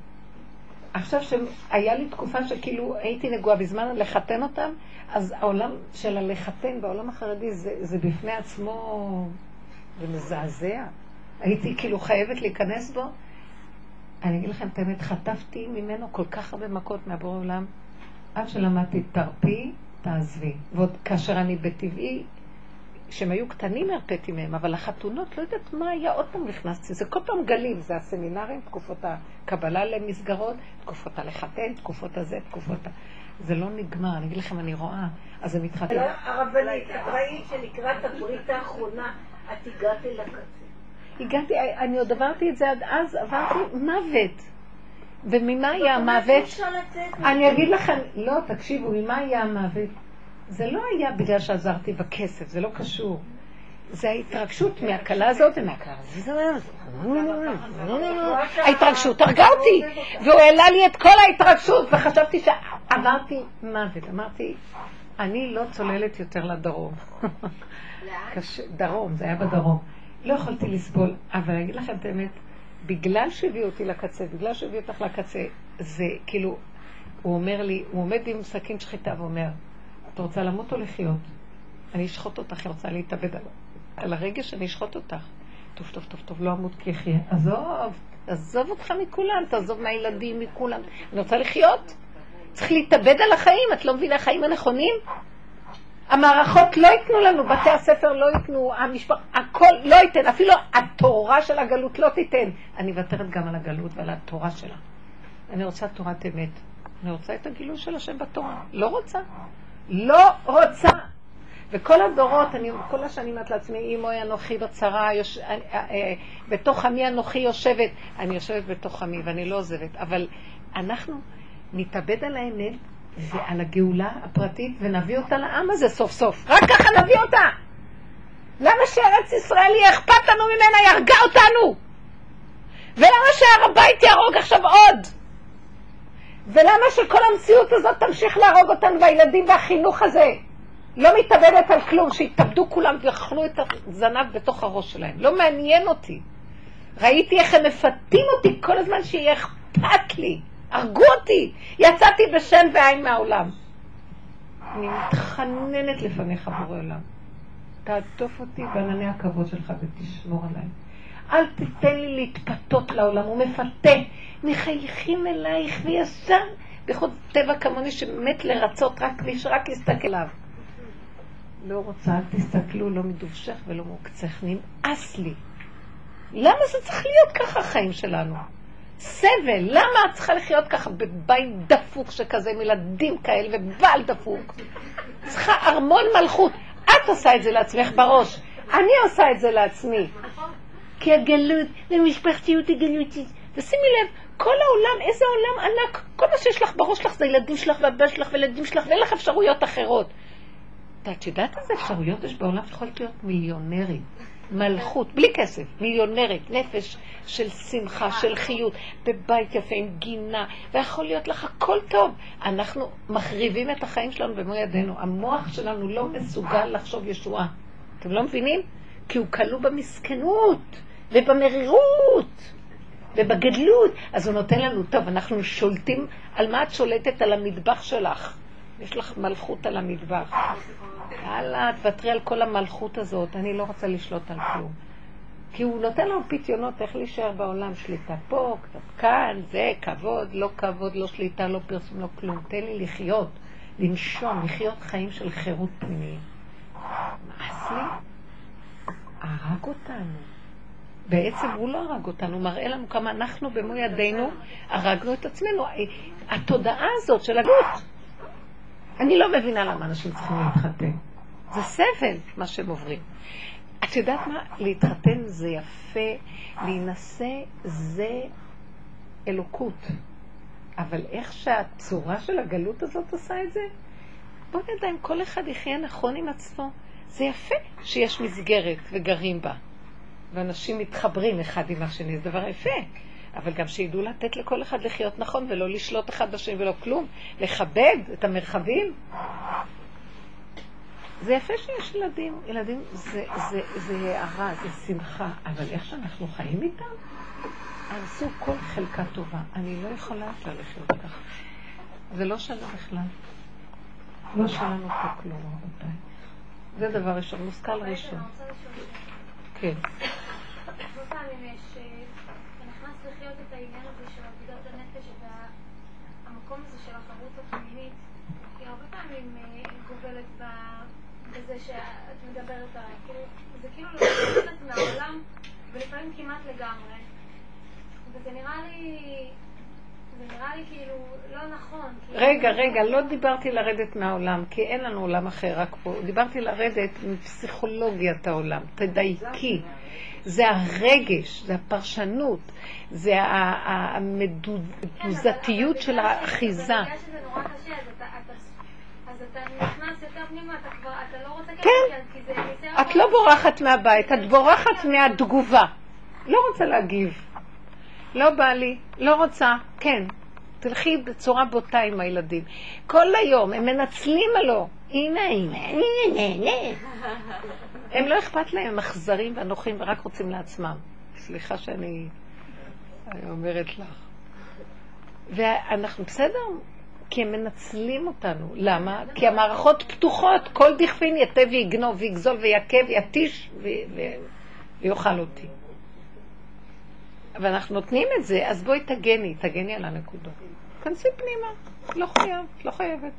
Speaker 1: עכשיו שהיה לי תקופה שכאילו הייתי נגועה בזמן לחתן אותם, אז העולם של הלחתן בעולם החרדי זה, זה בפני עצמו, זה מזעזע. הייתי כאילו חייבת להיכנס בו. אני אגיד לכם את האמת, חטפתי ממנו כל כך הרבה מכות מהבורא עולם, עד שלמדתי, תרפי, תעזבי. ועוד כאשר אני בטבעי, כשהם היו קטנים הרפאתי מהם, אבל החתונות, לא יודעת מה היה, עוד פעם נכנסתי, זה כל פעם גלים, זה הסמינרים, תקופות הקבלה למסגרות, תקופות הלחתן, תקופות הזה, תקופות ה... זה לא נגמר, אני אגיד לכם, אני רואה, אז זה מתחתן.
Speaker 2: לא, הרבנית, את ראית שלקראת הברית האחרונה את הגעת אל הקצה.
Speaker 1: הגעתי, אני עוד עברתי את זה עד אז, עברתי מוות. וממה היה המוות?
Speaker 2: לצאת
Speaker 1: אני אגיד לכם, לא, תקשיבו, ממה היה המוות? זה לא היה בגלל שעזרתי בכסף, זה לא קשור. זה ההתרגשות מהכלה הזאת ומהכלה הזאת. ההתרגשות הרגה אותי, והוא העלה לי את כל ההתרגשות, וחשבתי שעברתי מוות. אמרתי, אני לא צוללת יותר לדרום. דרום, זה היה בדרום. לא יכולתי לסבול, אבל אני אגיד לכם את האמת, בגלל שהביאו אותי לקצה, בגלל שהביאו אותך לקצה, זה כאילו, הוא אומר לי, הוא עומד עם סכין שחיטה ואומר, את רוצה למות או לחיות? אני אשחוט אותך, היא רוצה להתאבד על, על הרגש, אני אשחוט אותך. טוב, טוב, טוב, טוב, לא אמות כי אחיה. עזוב, עזוב אותך מכולם, תעזוב מהילדים, מכולם. אני רוצה לחיות. צריך להתאבד על החיים, את לא מבינה החיים הנכונים? המערכות לא ייתנו לנו, בתי הספר לא ייתנו, המשפח... הכל לא ייתן, אפילו התורה של הגלות לא תיתן. אני מוותרת גם על הגלות ועל התורה שלה. אני רוצה תורת אמת. אני רוצה את הגילוי של השם בתורה. לא רוצה. לא רוצה. וכל הדורות, אני כל השנים אומרת לעצמי, אמוי אנוכי בצרה, יוש... אה, אה, בתוך עמי אנוכי יושבת. אני יושבת בתוך עמי ואני לא עוזבת, אבל אנחנו נתאבד על האמת ועל הגאולה הפרטית ונביא אותה לעם הזה סוף סוף. רק ככה נביא אותה. למה שארץ ישראל יהיה אכפת לנו ממנה, היא הרגה אותנו? ולמה שהר הבית יהרוג עכשיו עוד? ולמה שכל המציאות הזאת תמשיך להרוג אותנו והילדים והחינוך הזה? לא מתאבדת על כלום, שיתאבדו כולם ויאכלו את הזנב בתוך הראש שלהם. לא מעניין אותי. ראיתי איך הם מפתים אותי כל הזמן שיהיה אכפת לי. הרגו אותי. יצאתי בשן ועין מהעולם. אני מתחננת לפניך בורא עולם. תעטוף אותי בענני הכבוד שלך ותשמור עליי. אל תיתן לי להתפתות לעולם, הוא מפתה. מחייכים אלייך וישר, בייחוד טבע כמוני שמת לרצות רק מי שרק יסתכל עליו. לא רוצה, אל תסתכלו, לא מדובשך ולא מעוקצך, נמאס לי. למה זה צריך להיות ככה החיים שלנו? סבל, למה את צריכה לחיות ככה בבית דפוק שכזה, עם ילדים כאלה ובעל דפוק? צריכה ארמון מלכות. את עושה את זה לעצמך בראש, אני עושה את זה לעצמי. כי הגלות, ומשפחתיות היא גלותית. ושימי לב, כל העולם, איזה עולם ענק, כל מה שיש לך בראש שלך זה ילדים שלך והבן שלך וילדים שלך, ואין לך אפשרויות אחרות. את יודעת איזה אפשרויות יש בעולם? יכולת להיות מיליונרית. מלכות, בלי כסף, מיליונרית, נפש של שמחה, של חיות, בבית יפה עם גינה, ויכול להיות לך הכל טוב. אנחנו מחריבים את החיים שלנו במו ידינו. המוח שלנו לא מסוגל לחשוב ישועה. אתם לא מבינים? כי הוא כלוא במסכנות ובמרירות ובגדלות. אז הוא נותן לנו, טוב, אנחנו שולטים, על מה את שולטת? על המטבח שלך. יש לך מלכות על המטבח. יאללה, תוותרי על כל המלכות הזאת, אני לא רוצה לשלוט על כלום. כי הוא נותן לנו פיתיונות איך להישאר בעולם, שליטה פה, קצת כאן, זה, כבוד, לא כבוד, לא שליטה, לא פרסום, לא כלום. תן לי לחיות, לנשום, לחיות חיים של חירות פנימיים. מאס לי? הרג אותנו. בעצם הוא לא הרג אותנו, הוא מראה לנו כמה אנחנו במו ידינו הרגנו את עצמנו. התודעה הזאת של הגות. אני לא מבינה למה אנשים צריכים להתחתן. זה סבל, מה שהם עוברים. את יודעת מה? להתחתן זה יפה, להינשא זה אלוקות. אבל איך שהצורה של הגלות הזאת עושה את זה, בוא נדע אם כל אחד יחיה נכון עם עצמו. זה יפה שיש מסגרת וגרים בה. ואנשים מתחברים אחד עם השני, זה דבר יפה. אבל גם שידעו לתת לכל אחד לחיות נכון ולא לשלוט אחד בשני ולא כלום, לכבד את המרחבים. זה יפה שיש ילדים, ילדים זה, זה, זה הערה, זה שמחה, אבל איך שאנחנו חיים איתם, הרסו כל חלקה טובה. אני לא יכולה יותר לחיות ככה. זה לא שווה בכלל. לא שלנו פה כלום, רבותיי. זה דבר ראשון, מושכל ראשון. כן.
Speaker 3: בזה שאת מדברת עליי. כאילו, זה כאילו לצאת מהעולם, ולפעמים כמעט לגמרי. וזה נראה לי...
Speaker 1: רגע, רגע, לא דיברתי לרדת מהעולם, כי אין לנו עולם אחר, רק פה. דיברתי לרדת מפסיכולוגיית העולם. תדייקי. זה הרגש, זה הפרשנות, זה המדוזתיות של האחיזה.
Speaker 3: כבר, אתה לא ככה,
Speaker 1: כן. את לא בורחת מהבית, את בורחת מהתגובה. לא רוצה להגיב. לא בא לי, לא רוצה, כן. תלכי בצורה בוטה עם הילדים. כל היום הם מנצלים עלו. הנה, הנה, הנה, הנה. הם לא אכפת להם, הם אכזרים ואנוכים ורק רוצים לעצמם. סליחה שאני אני אומרת לך. ואנחנו בסדר, כי הם מנצלים אותנו. למה? כי המערכות פתוחות, כל דכפין יתה ויגנוב ויגזול ויכה ויתיש ויאכל אותי. ואנחנו נותנים את זה, אז בואי תגני, תגני על הנקודות. כנסי פנימה, לא חייב, לא חייבת.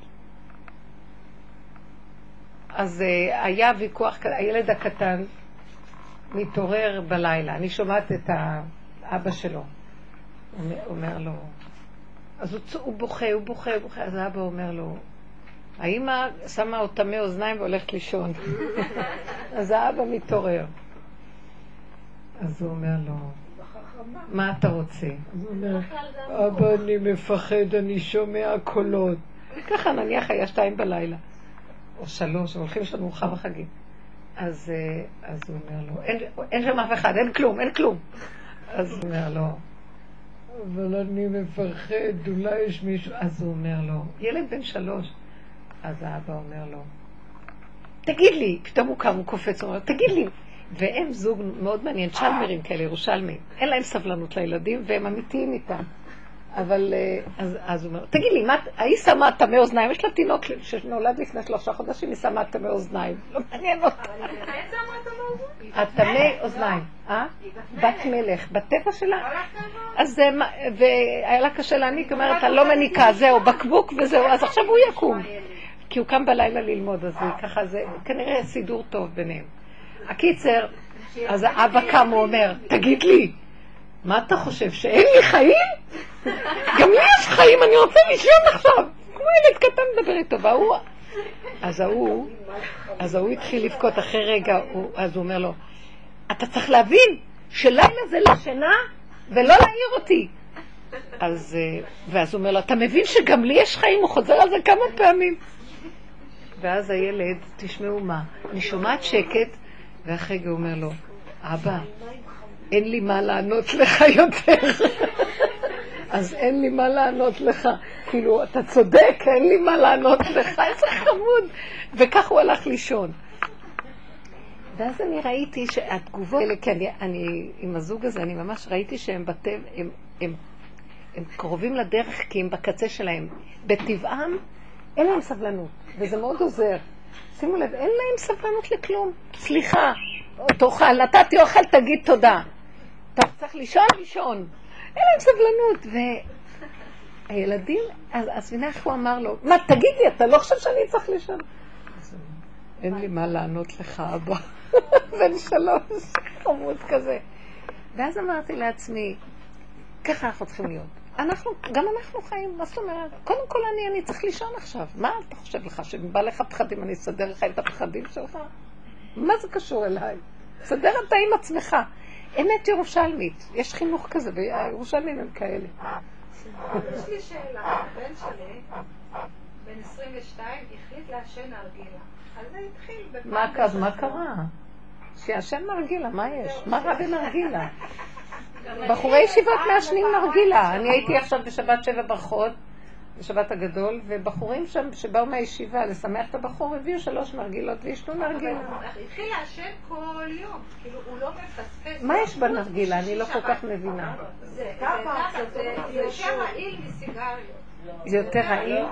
Speaker 1: אז uh, היה ויכוח, הילד הקטן מתעורר בלילה, אני שומעת את האבא שלו, אומר, אומר לו, אז הוא, הוא בוכה, הוא בוכה, הוא בוכה, אז האבא אומר לו, האמא שמה אותמי אוזניים והולכת לישון. אז האבא מתעורר. אז הוא אומר לו, מה אתה רוצה? אבא, אני מפחד, אני שומע קולות. ככה נניח היה שתיים בלילה, או שלוש, הולכים לשם מאוחר בחגים. אז, אה, אז הוא אומר לו, אין, אין שם אף אחד, אין כלום, אין כלום. אז הוא אומר לו, אבל אני מפחד, אולי יש מישהו... אז הוא אומר לו, ילד בן שלוש. אז האבא אומר לו, תגיד לי, פתאום הוא קם, הוא קופץ, הוא אומר, תגיד לי, והם זוג מאוד מעניין, צ'למרים כאלה, ירושלמים, אין להם סבלנות לילדים והם אמיתיים איתם. אבל אה, אז, אז הוא אומר, תגיד לי, מה, ההיא שמה טמא אוזניים, יש לה תינוק שנולד לפני שלושה חודשים, היא שמה טמא אוזניים, לא מעניין אותה. הטמא אוזניים, אה? בת מלך, בטבע שלה. אז והיה לה קשה להניק, אומרת, אני לא מניקה, זהו, בקבוק וזהו, אז עכשיו הוא יקום. כי הוא קם בלילה ללמוד, אז ככה, זה כנראה סידור טוב ביניהם. הקיצר, אז האבא קם, הוא אומר, תגיד לי, מה אתה חושב, שאין לי חיים? גם לי יש חיים, אני רוצה לישון עכשיו. כמו ילד קטן מדבר איתו, וההוא... אז ההוא, אז ההוא התחיל לבכות אחרי רגע, אז הוא אומר לו, אתה צריך להבין שלילה זה לשינה ולא להעיר אותי. אז, אה, ואז הוא אומר לו, אתה מבין שגם לי יש חיים? הוא חוזר על זה כמה פעמים. ואז הילד, תשמעו מה, אני שומעת שקט, ואחרי זה הוא אומר לו, אבא, אין לי מה לענות לך יותר. אז אין לי מה לענות לך. כאילו, אתה צודק, אין לי מה לענות לך, איזה חמוד. וכך הוא הלך לישון. ואז אני ראיתי שהתגובות האלה, כי אני, אני עם הזוג הזה, אני ממש ראיתי שהם בטבע, הם, הם, הם קרובים לדרך כי הם בקצה שלהם. בטבעם אין להם סבלנות, וזה מאוד עוזר. שימו לב, אין להם סבלנות לכלום. סליחה, תאכל, נתתי אוכל, תגיד תודה. אתה צריך לישון, לישון. אין להם סבלנות. והילדים, אז, מבינה איך הוא אמר לו, מה, תגיד לי, אתה לא חושב שאני צריך לישון? אין לי מה לענות לך, אבא. בן שלוש, חמוד כזה. ואז אמרתי לעצמי, ככה אנחנו צריכים להיות. אנחנו, גם אנחנו חיים, מה זאת אומרת? קודם כל אני, אני צריך לישון עכשיו. מה אתה חושב לך, שבא לך פחדים, אני אסדר לך את הפחדים שלך? מה זה קשור אליי? סדר אתה עם עצמך. אמת ירושלמית, יש חינוך כזה, והירושלמים הם כאלה.
Speaker 4: יש לי שאלה, הבן שלי, בן 22, החליט לעשן נרגילה. אז זה התחיל בפעם
Speaker 1: מה קרה? שיעשן נרגילה, מה יש? מה רע בנרגילה? בחורי ישיבות מעשנים נרגילה. אני הייתי עכשיו בשבת שבע ברכות, בשבת הגדול, ובחורים שם שבאו מהישיבה לשמח את הבחור, הביאו שלוש נרגילות וישנו נרגילה.
Speaker 4: התחיל לעשן כל יום, כאילו הוא לא מפספס.
Speaker 1: מה יש בנרגילה? אני לא כל כך מבינה.
Speaker 4: זה זה יותר רעיל מסיגריות.
Speaker 1: זה יותר רעיל?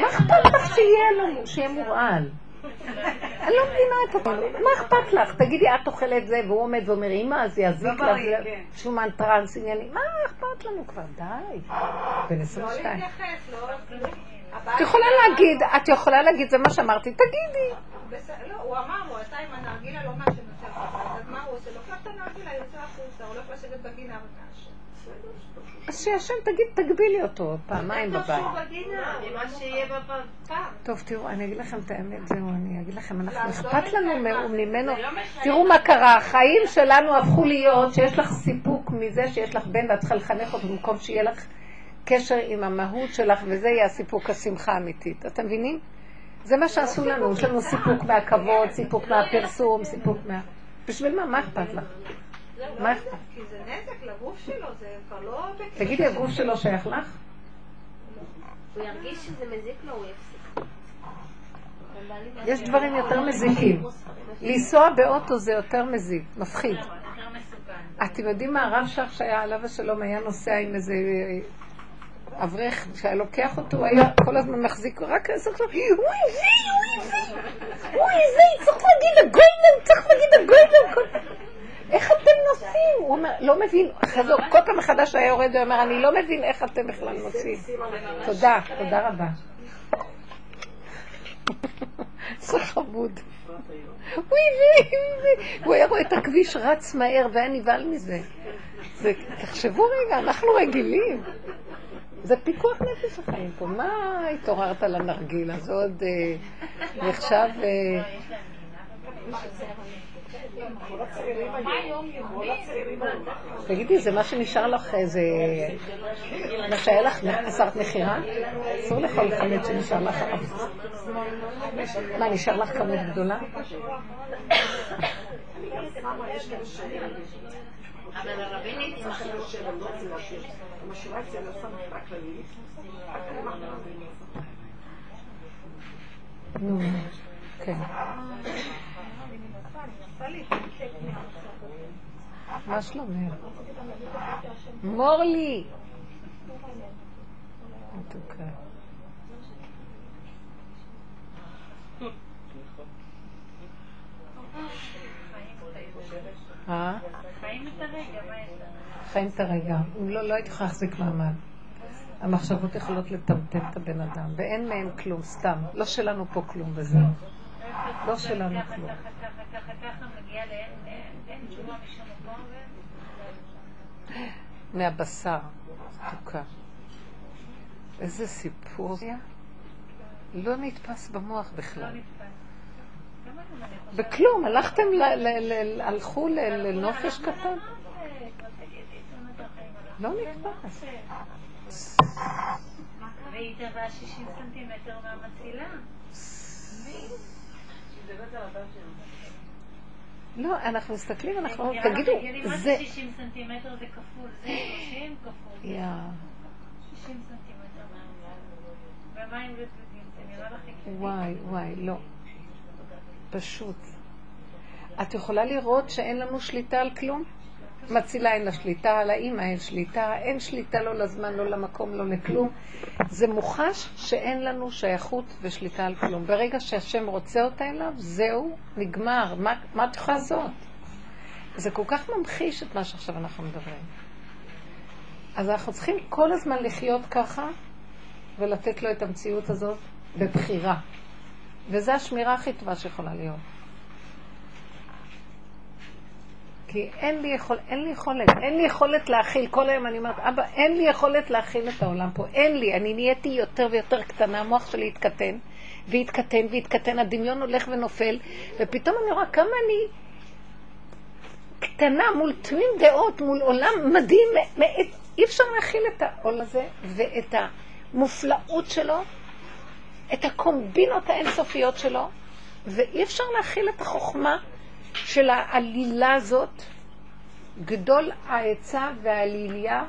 Speaker 1: מה אכפת לך שיהיה לו, שיהיה מורעל? אני לא מבינה את הכל. מה אכפת לך? תגידי, את אוכלת זה, והוא עומד ואומר, אמא, זה יזיק לך, זה שומן טרנס ענייני. מה אכפת לנו כבר? די. בן
Speaker 4: לא
Speaker 1: 22.
Speaker 4: להתייחס, לא...
Speaker 1: את יכולה להגיד, את יכולה להגיד, זה מה שאמרתי, תגידי.
Speaker 4: לא, הוא אמר לו, אתה עם הנרגילה לא מעשן יותר אז מה הוא עושה? לוקח את הנרגילה, יוצא החוצה, הולך לשבת בגינה.
Speaker 1: אז שישן, תגיד, תגבילי אותו פעמיים בבית.
Speaker 4: שהוא בגינה, ממה שיהיה בפעם.
Speaker 1: טוב, תראו, אני אגיד לכם את האמת, זהו, אני אגיד לכם, אנחנו אכפת לנו ממנו. תראו מה קרה, החיים שלנו הפכו להיות שיש לך סיפוק מזה שיש לך בן ואת צריכה לחנך אותו במקום שיהיה לך קשר עם המהות שלך, וזה יהיה הסיפוק השמחה האמיתית. אתם מבינים? זה מה שעשו לנו, יש לנו סיפוק מהכבוד, סיפוק מהפרסום, סיפוק מה... בשביל מה? מה אכפת לך? מה אכפת?
Speaker 4: כי זה נזק לגוף שלו, זה כבר לא...
Speaker 1: תגידי, הגוף שלו שייך לך?
Speaker 3: הוא ירגיש שזה מזיק לו, הוא יפסיק.
Speaker 1: יש דברים יותר מזיקים. לנסוע באוטו זה יותר מזיק, מפחיד. אתם יודעים מה, הרב שך שהיה עליו השלום היה נוסע עם איזה אה, אברך שהיה לוקח אותו, הוא היה כל הזמן מחזיק, רק לעשות לו, וואי וואי, וואי וואי, וואי זה, צריך להגיד הגויים, צריך להגיד הגויים. איך אתם נוסעים? הוא אומר, לא מבין, כל פעם מחדש היה יורד, הוא אומר, אני לא מבין איך אתם בכלל נוסעים. תודה, תודה רבה. זה חמוד. וואי וואי. הוא היה רואה את הכביש רץ מהר והיה נבהל מזה. זה, תחשבו רגע, אנחנו רגילים. זה פיקוח נפש החיים פה. מה התעוררת לנרגילה? זה עוד אה, נחשב... תגידי, זה מה שנשאר לך, זה... מה שהיה לך, אסרת מכירה? אסור לאכול חמץ שנשאר לך. מה, נשאר לך כמות גדולה?
Speaker 5: אבל הרבנית,
Speaker 1: נו, כן. מה שלומך? מורלי! מתוקה. אה?
Speaker 6: חיים את הרגע?
Speaker 1: חיים את. אם לא, לא הייתי יכולה להחזיק מעמד. המחשבות יכולות לטמטם את הבן אדם, ואין מהם כלום, סתם. לא שלנו פה כלום וזהו. לא שלנו
Speaker 6: ככה,
Speaker 1: כלום. מהבשר, מתוקה. איזה סיפור. לא נתפס במוח
Speaker 6: לא
Speaker 1: בכלל.
Speaker 6: חושבת...
Speaker 1: בכלום, הלכתם, ל- ל- ל- הלכו ל- לנופש קטן? לא
Speaker 6: הלכנו.
Speaker 1: נתפס.
Speaker 6: והיא טבעה 60 סנטימטר מהמצילה.
Speaker 1: לא, אנחנו מסתכלים, אנחנו
Speaker 6: לך
Speaker 1: תגידו, זה...
Speaker 6: זה 60 סנטימטר זה כפול? זה 30 כפול.
Speaker 1: יא,
Speaker 6: 60 סנטימטר מהמעל. ומה עם רדודים? זה נראה לך הגיוני?
Speaker 1: וואי, וואי, לא. פשוט. את יכולה לראות שאין לנו שליטה על כלום? מצילה אין לה שליטה, על האימא אין שליטה, אין שליטה לא לזמן, לא למקום, לא לכלום. זה מוחש שאין לנו שייכות ושליטה על כלום. ברגע שהשם רוצה אותה אליו, זהו, נגמר. מה, מה את יכולה לעשות? זה כל כך ממחיש את מה שעכשיו אנחנו מדברים. אז אנחנו צריכים כל הזמן לחיות ככה ולתת לו את המציאות הזאת בבחירה. וזו השמירה הכי טובה שיכולה להיות. כי אין לי, יכול, אין לי יכולת, אין לי יכולת להכיל. כל היום אני אומרת, אבא, אין לי יכולת להכיל את העולם פה, אין לי. אני נהייתי יותר ויותר קטנה, המוח שלי התקטן, והתקטן והתקטן, הדמיון הולך ונופל, ופתאום אני רואה כמה אני קטנה מול תמים דעות, מול עולם מדהים, אי אפשר להכיל את העול הזה ואת המופלאות שלו, את הקומבינות האינסופיות שלו, ואי אפשר להכיל את החוכמה של העלילה הזאת, גדול העצה והעליליה,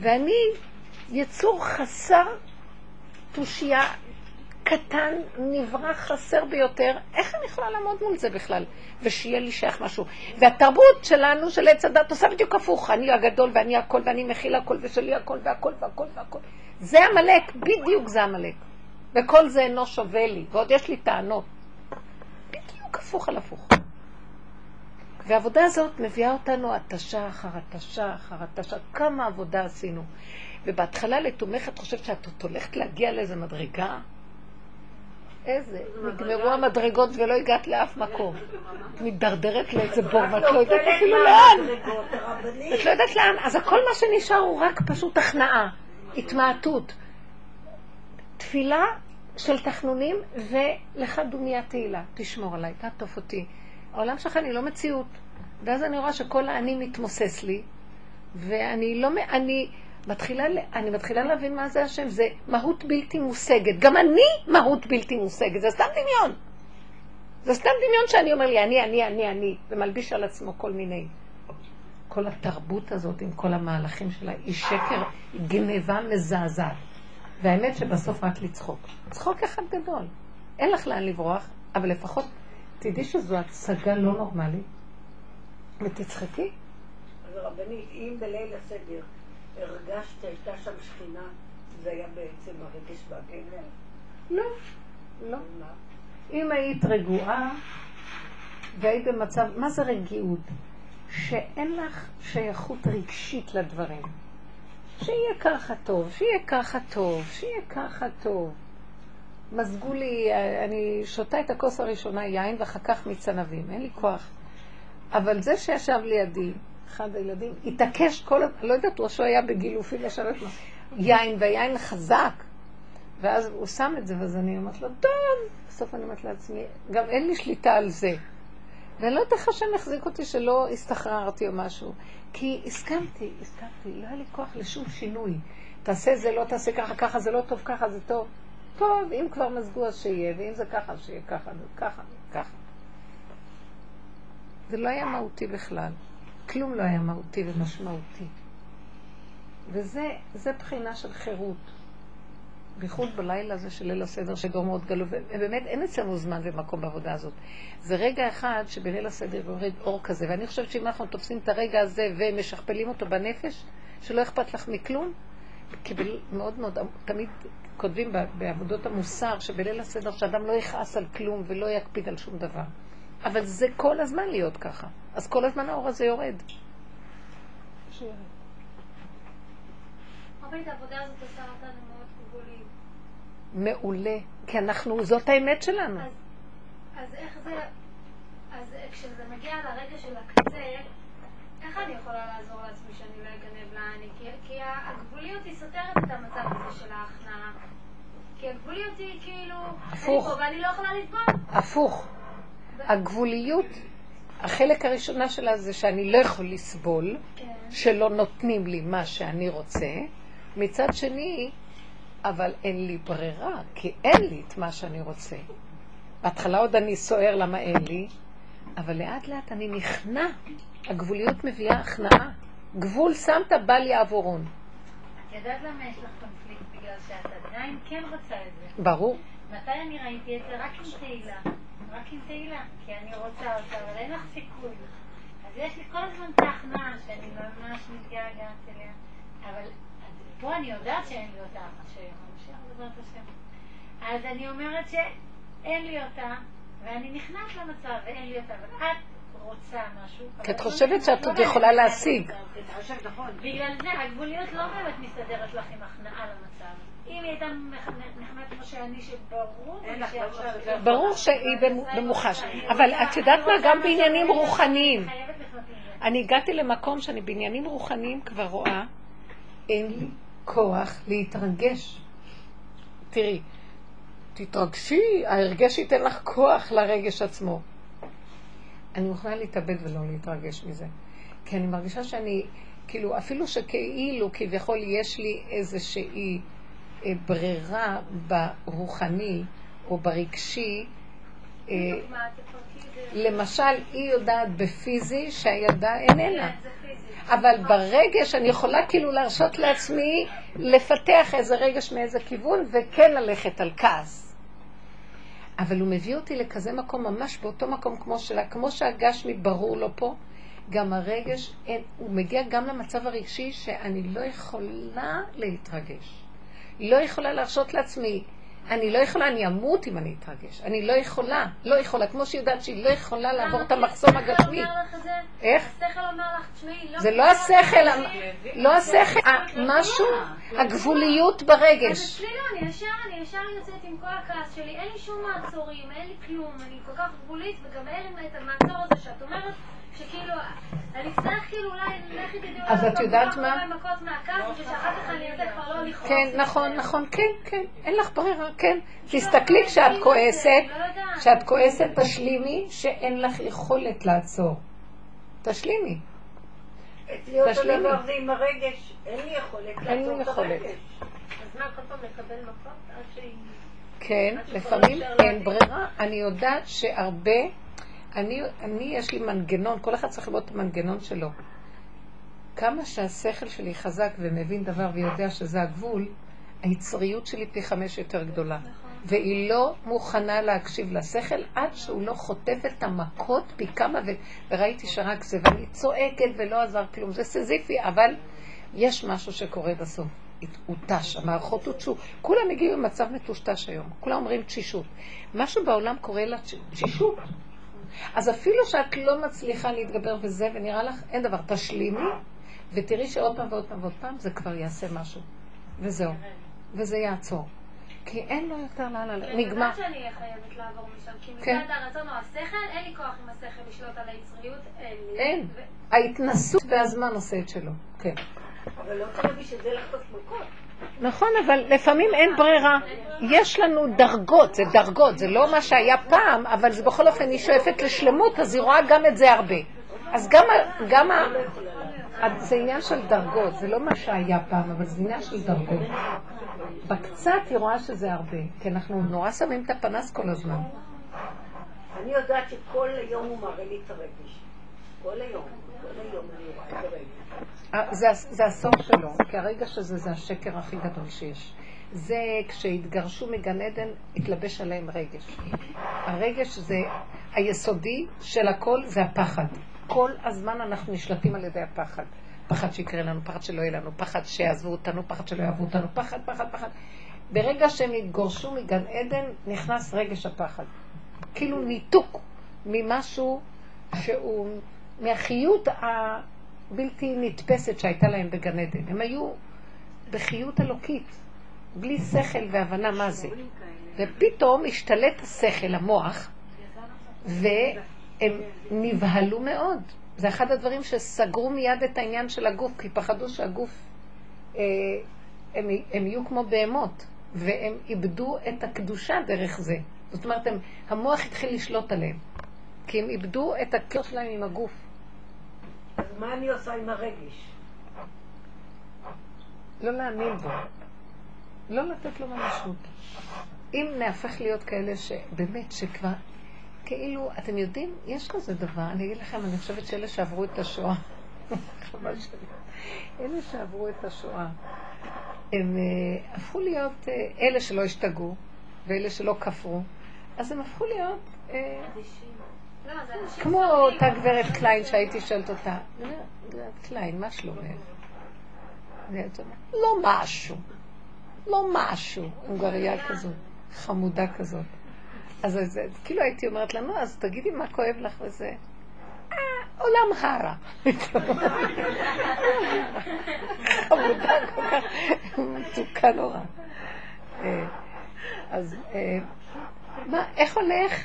Speaker 1: ואני יצור חסר תושייה, קטן, נברא, חסר ביותר, איך אני יכולה לעמוד מול זה בכלל? ושיהיה לי שייך משהו. והתרבות שלנו, של עץ הדת, עושה בדיוק הפוך. אני הגדול ואני הכל ואני מכיל הכל ושלי הכל והכל והכל והכל. זה עמלק, בדיוק זה עמלק. וכל זה אינו שווה לי, ועוד יש לי טענות. בדיוק הפוך על הפוך. והעבודה הזאת מביאה אותנו התשה אחר התשה אחר התשה. כמה עבודה עשינו. ובהתחלה לתומך את חושבת שאת עוד הולכת להגיע לאיזה מדרגה? איזה? נגמרו המדרגות ולא הגעת לאף מקום. את מתדרדרת לאיזה בור ואת לא יודעת אפילו לאן. את לא יודעת לאן. אז כל מה שנשאר הוא רק פשוט הכנעה, התמעטות. תפילה של תחנונים ולך דומיה תהילה. תשמור עליי, תעטוף אותי. העולם שלך אני לא מציאות. ואז אני רואה שכל האני מתמוסס לי, ואני לא, אני מתחילה, אני מתחילה להבין מה זה השם, זה מהות בלתי מושגת. גם אני מהות בלתי מושגת, זה סתם דמיון. זה סתם דמיון שאני אומר לי, אני, אני, אני, אני, ומלביש על עצמו כל מיני. כל התרבות הזאת עם כל המהלכים שלה היא שקר, היא גנבה מזעזעת. והאמת שבסוף רק לצחוק. צחוק אחד גדול. אין לך לאן לברוח, אבל לפחות תדעי שזו הצגה לא נורמלית, ותצחקי.
Speaker 2: אז רבנית, אם בליל הסדר הרגשת, הייתה שם שכינה, זה היה בעצם הרגש והגבר?
Speaker 1: לא, לא. אם היית רגועה והיית במצב, מה זה רגיעות? שאין לך שייכות רגשית לדברים. שיהיה ככה טוב, שיהיה ככה טוב, שיהיה ככה טוב. מזגו לי, אני שותה את הכוס הראשונה יין ואחר כך מיץ ענבים, אין לי כוח. אבל זה שישב לידי, אחד הילדים, התעקש כל, לא יודעת, שהוא היה בגילופים לשבת לו, יין, והיין חזק. ואז הוא שם את זה, ואז אני אומרת לו, טוב. בסוף אני אומרת לעצמי, גם אין לי שליטה על זה. ואני לא יודעת איך השם החזיק אותי שלא הסתחררתי או משהו. כי הסכמתי, הסכמתי, לא היה לי כוח לשום שינוי. תעשה זה, לא תעשה ככה, ככה זה לא טוב, ככה זה טוב. טוב, אם כבר מזגו אז שיהיה, ואם זה ככה, שיהיה ככה, וככה, ככה. זה לא היה מהותי בכלל. כלום לא היה מהותי ומשמעותי. וזה זה בחינה של חירות. בייחוד בלילה הזה של ליל הסדר, שדור מאוד גלו, ובאמת אין אצלנו זמן ומקום בעבודה הזאת. זה רגע אחד שבליל הסדר יורד אור כזה, ואני חושבת שאם אנחנו תופסים את הרגע הזה ומשכפלים אותו בנפש, שלא אכפת לך מכלום, כי. מאוד מאוד, תמיד כותבים בעבודות המוסר שבליל הסדר שאדם לא יכעס על כלום ולא יקפיד על שום דבר. אבל זה כל הזמן להיות ככה. אז כל הזמן האור הזה יורד. מעולה, כי אנחנו, זאת האמת שלנו.
Speaker 3: אז, אז איך זה, אז כשזה מגיע לרגע של הקצה, איך אני יכולה לעזור לעצמי שאני לא אגנב לעני? כי, כי הגבוליות היא סותרת את המצב הזה של ההכנעה. כי הגבוליות היא כאילו, אני
Speaker 1: הפוך.
Speaker 3: פה ואני לא יכולה לסבול.
Speaker 1: הפוך. הגבוליות, החלק הראשונה שלה זה שאני לא יכול לסבול,
Speaker 3: כן.
Speaker 1: שלא נותנים לי מה שאני רוצה. מצד שני, אבל אין לי ברירה, כי אין לי את מה שאני רוצה. בהתחלה עוד אני סוער למה אין לי, אבל לאט לאט אני נכנע. הגבוליות מביאה הכנעה. גבול שמת בל יעבורון.
Speaker 6: את יודעת למה יש לך קונפליקט? בגלל שאת עדיין כן רוצה את זה.
Speaker 1: ברור.
Speaker 6: מתי אני ראיתי את זה? רק עם תהילה. רק עם תהילה. כי אני רוצה אותה, אבל אין לך סיכוי. אז יש לי כל הזמן את ההכנעה שאני ממש מתגעגעת אליה. אבל פה אני יודעת שאין לי אותה. אז אני אומרת שאין לי אותה, ואני נכנעת למצב ואין לי אותה. אבל את רוצה משהו.
Speaker 1: כי את
Speaker 6: אבל
Speaker 1: חושבת שאת
Speaker 6: לא
Speaker 1: עוד יכולה להשיג.
Speaker 6: למצב. בגלל זה הגבוליות לא באמת מסתדרת לך עם הכנעה למצב. אם היא הייתה נכנעת כמו שאני, שברור.
Speaker 1: ברור שהיא במו- במוחש. אבל את יודעת מה? גם בעניינים רוחניים. אני הגעתי למקום שאני בעניינים רוחניים כבר רואה, אין לי כוח להתרגש. תראי, תתרגשי, ההרגש ייתן לך כוח לרגש עצמו. אני מוכנה להתאבד ולא להתרגש מזה. כי אני מרגישה שאני, כאילו, אפילו שכאילו, כביכול, יש לי איזושהי אה, ברירה ברוחני או ברגשי, אה,
Speaker 3: זה.
Speaker 1: למשל, היא יודעת בפיזי שהילדה איננה.
Speaker 3: כן.
Speaker 1: אבל ברגש אני יכולה כאילו להרשות לעצמי לפתח איזה רגש מאיזה כיוון וכן ללכת על כעס. אבל הוא מביא אותי לכזה מקום, ממש באותו מקום כמו שלה, כמו שהגשמי ברור לו פה, גם הרגש, אין, הוא מגיע גם למצב הרגשי שאני לא יכולה להתרגש. לא יכולה להרשות לעצמי. אני לא יכולה, אני אמות אם אני אתרגש. אני לא יכולה, לא יכולה. כמו שהיא יודעת שהיא לא יכולה לעבור את המחסום
Speaker 3: השכל
Speaker 1: הגשמי. איך?
Speaker 3: השכל אומר לך, תשמעי, לא...
Speaker 1: זה לא השכל, המ- לא השכל, משהו, הגבוליות
Speaker 3: אז
Speaker 1: ברגש.
Speaker 3: אצלי לא, אני ישר, אני ישר יוצאת עם כל הכעס שלי, אין לי שום מעצורים, אין לי כלום, אני כל כך גבולית, וגם אין לי את המעצור הזה שאת אומרת, שכאילו, אני אצטרך כאילו אולי, לכי תדעו,
Speaker 1: אז את יודעת מה?
Speaker 3: מיני מכות מהכעס, ושאחר כך אני ארצה כבר לא לכעוס.
Speaker 1: כן, נכון, נכון, כן, כן, אין לך ברירה, כן. תסתכלי
Speaker 3: כאילו,
Speaker 1: כשאת כועסת,
Speaker 3: לא.
Speaker 1: כשאת כועסת תשלימי שאין לך יכולת לעצור. תשלימי.
Speaker 2: אצלי אותו
Speaker 1: תשלימי.
Speaker 2: דבר זה עם הרגש, אין לי יכולת לעצור את. הרגש.
Speaker 5: אז מה, כל פעם לקבל מכות עד שהיא...
Speaker 1: כן, לפעמים אין ברירה. אני יודעת שהרבה, אני, אני יש לי מנגנון, כל אחד צריך לראות את המנגנון שלו. כמה שהשכל שלי חזק ומבין דבר ויודע שזה הגבול, היצריות שלי פי חמש יותר גדולה. והיא לא מוכנה להקשיב לשכל עד שהוא לא חוטף את המכות פי כמה, ו... וראיתי שרק זה, ואני צועקת ולא עזר כלום. זה סזיפי, אבל יש משהו שקורה בסוף. הוא תש, המערכות הותשו. כולם הגיעו למצב מטושטש היום. כולם אומרים תשישות. משהו בעולם קורה לה תש- תשישות. אז אפילו שאת לא מצליחה להתגבר בזה, ונראה לך, אין דבר, תשלימי, ותראי שעוד פעם ועוד פעם ועוד פעם, זה כבר יעשה משהו. וזהו. וזה יעצור. כי אין לו יותר לאן ללכת.
Speaker 3: אני
Speaker 1: נגמר.
Speaker 3: יודעת שאני אהיה חייבת לעבור משם, כי
Speaker 1: כן.
Speaker 3: מצד הרצון או השכל, אין לי כוח עם השכל לשלוט על היצריות, אין לי.
Speaker 1: אין. ההתנסות והזמן עושה את שלו. כן.
Speaker 2: אבל לא צריך בשביל זה לחטוף מכות.
Speaker 1: נכון, אבל לפעמים אין ברירה. יש לנו דרגות, זה דרגות, זה לא מה שהיה פעם, אבל זה בכל אופן, היא שואפת לשלמות, אז היא רואה גם את זה הרבה. אז גם, גם ה... זה עניין של דרגות, זה לא מה שהיה פעם, אבל זה עניין של דרגות. בקצת היא רואה שזה הרבה, כי אנחנו נורא שמים את הפנס כל הזמן.
Speaker 2: אני יודעת שכל היום הוא מראה לי את הרגש. כל היום, כל היום אני רואה את הרגש.
Speaker 1: אה, זה, זה הסוף שלו, כי הרגש הזה זה השקר הכי גדול שיש. זה כשהתגרשו מגן עדן, התלבש עליהם רגש. הרגש זה היסודי של הכל, זה הפחד. כל הזמן אנחנו נשלטים על ידי הפחד. פחד שיקרה לנו, פחד שלא יהיה לנו, פחד שיעזבו אותנו, פחד שלא יאהבו אותנו, פחד, פחד, פחד. ברגע שהם התגורשו מגן עדן, נכנס רגש הפחד. כאילו ניתוק ממשהו שהוא, מהחיות הבלתי נתפסת שהייתה להם בגן עדן. הם היו בחיות אלוקית, בלי שכל והבנה מה זה. ופתאום השתלט השכל, המוח, והם נבהלו מאוד. זה אחד הדברים שסגרו מיד את העניין של הגוף, כי פחדו שהגוף, אה, הם, הם יהיו כמו בהמות, והם איבדו את הקדושה דרך זה. זאת אומרת, הם, המוח התחיל לשלוט עליהם, כי הם איבדו את הקשר שלהם עם הגוף.
Speaker 2: אז מה אני עושה עם הרגש?
Speaker 1: לא להאמין בו, לא לתת לו ממשות. אם נהפך להיות כאלה שבאמת, שכבר, כאילו, אתם יודעים, יש כזה דבר, אני אגיד לכם, אני חושבת שאלה שעברו את השואה, חבר'ה שלי, אלה שעברו את השואה, הם אה, הפכו להיות אה, אלה שלא השתגעו, ואלה שלא כפרו, אז הם הפכו להיות uh, כמו. אותה גברת קליין שהייתי שואלת אותה, גברת קליין, מה שלומך? לא משהו, לא משהו, הונגריה כזאת, חמודה כזאת. אז זה, כאילו הייתי אומרת לה, נו, אז תגידי מה כואב לך וזה. "אה, עולם הרע. חמודה כל כך, מתוקה נורא. אה, אז אה, מה, איך הולך?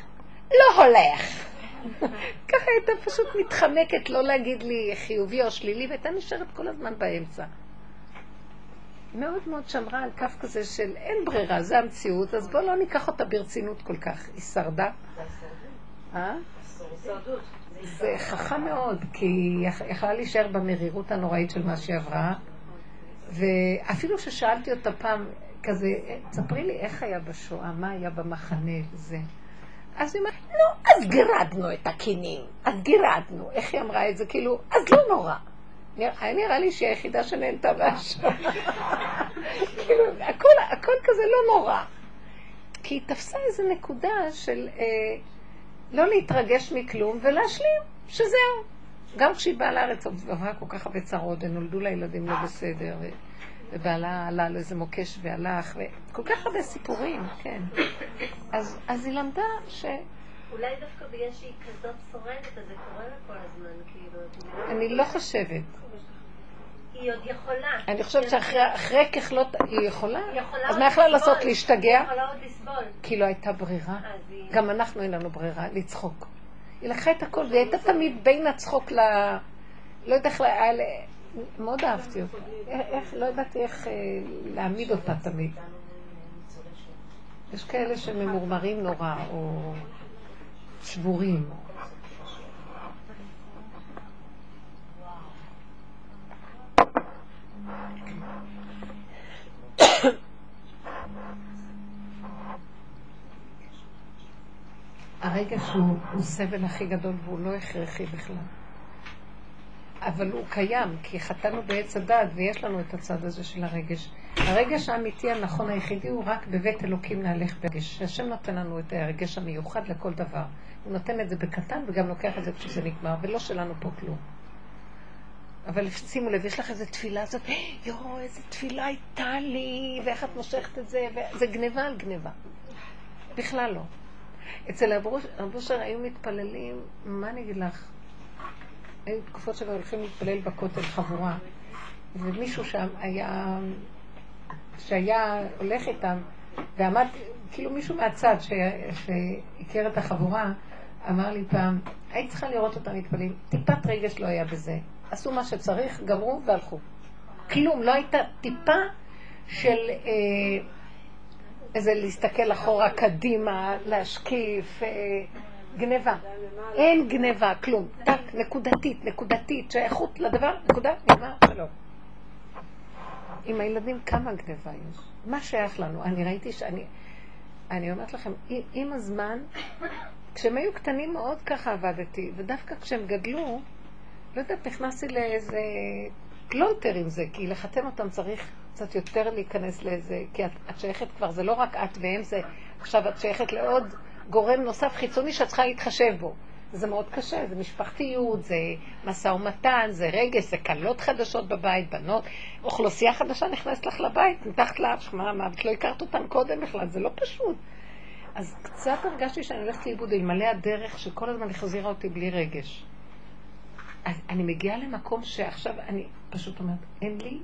Speaker 1: לא הולך. ככה הייתה פשוט מתחמקת, לא להגיד לי חיובי או שלילי, והייתה נשארת כל הזמן באמצע. מאוד מאוד שמרה על כף כזה של אין ברירה, זה המציאות, אז בואו לא ניקח אותה ברצינות כל כך. היא שרדה. אה? זה חכם מאוד, כי היא יכ- יכלה להישאר במרירות הנוראית של מה שהיא עברה, ואפילו ששאלתי אותה פעם, כזה, תספרי לי איך היה בשואה, מה היה במחנה וזה. אז היא אומרת, נו, אז גירדנו את הכינים, אז גירדנו. איך היא אמרה את זה? כאילו, אז לא נורא. נראה- נראה לי שהיא היחידה שנהנתה מהשואה. כאילו, הכל, הכל כזה לא נורא. כי היא תפסה איזו נקודה של אה, לא להתרגש מכלום ולהשלים שזהו. גם כשהיא באה לארץ, עברה כל כך הרבה צרות, ונולדו לה ילדים לא בסדר, ובעלה עלה על איזה מוקש והלך, וכל כך הרבה סיפורים, כן. אז, אז היא למדה ש...
Speaker 5: אולי דווקא בגלל שהיא כזאת שורדת, אז זה קורה לה כל הזמן, כאילו?
Speaker 1: אני לא חושבת.
Speaker 5: היא עוד יכולה.
Speaker 1: אני חושבת שאחרי אחרי ככלות היא יכולה,
Speaker 5: היא יכולה
Speaker 1: אז
Speaker 5: עוד
Speaker 1: מה יכלה
Speaker 5: לסבול.
Speaker 1: לעשות? להשתגע?
Speaker 5: היא יכולה עוד לסבול.
Speaker 1: כי לא הייתה ברירה.
Speaker 5: אז.
Speaker 1: גם אנחנו אין לנו ברירה, לצחוק. היא לקחה את הכל, והיא הייתה תמיד בין הצחוק ל... לא יודעת איך... מאוד אהבתי אותה. איך, לא ידעתי איך אה, להעמיד אותה תמיד. יש כאלה שממורמרים נורא, או שבורים. הרגש הוא, הוא סבל הכי גדול והוא לא הכרחי בכלל. אבל הוא קיים, כי חטאנו בעץ הדעת ויש לנו את הצד הזה של הרגש. הרגש האמיתי הנכון היחידי הוא רק בבית אלוקים נהלך ברגש. השם נותן לנו את הרגש המיוחד לכל דבר. הוא נותן את זה בקטן וגם לוקח את זה כשזה נגמר, ולא שלנו פה כלום. אבל שימו לב, יש לך איזו תפילה הזאת, יואו, איזה תפילה הייתה לי, ואיך את מושכת את זה, וזה גניבה על גניבה. בכלל לא. אצל רב אוש- רב אושר היו מתפללים, מה אני אגיד לך? היו תקופות שהם הולכים להתפלל בכותל חבורה, ומישהו שם היה, שהיה הולך איתם, ועמד, כאילו מישהו מהצד שהכיר את החבורה, אמר לי פעם, היית צריכה לראות אותם מתפללים, טיפת רגש לא היה בזה. עשו מה שצריך, גמרו והלכו. כלום, לא הייתה טיפה של אה, איזה להסתכל אחורה, קדימה, להשקיף, אה, גניבה. אין גניבה, כלום. טק, נקודתית, נקודתית, שייכות לדבר, נקודה, נגמר, שלום. עם הילדים כמה גניבה יש? מה שייך לנו? אני ראיתי שאני... אני אומרת לכם, עם, עם הזמן, כשהם היו קטנים מאוד ככה עבדתי, ודווקא כשהם גדלו, לא יודעת, נכנסתי לאיזה פלונטר עם זה, כי לחתן אותם צריך קצת יותר להיכנס לאיזה, כי את, את שייכת כבר, זה לא רק את והם, זה עכשיו את שייכת לעוד גורם נוסף חיצוני שאת צריכה להתחשב בו. זה מאוד קשה, זה משפחתיות, זה משא ומתן, זה רגש, זה כלות חדשות בבית, בנות, אוכלוסייה חדשה נכנסת לך לבית, מתחת לאף, מה, מה, את לא הכרת אותם קודם בכלל, זה לא פשוט. אז קצת הרגשתי שאני הולכת לאיבוד, אלמלא הדרך שכל הזמן החזירה אותי בלי רגש. אז אני מגיעה למקום שעכשיו אני פשוט אומרת, אין לי,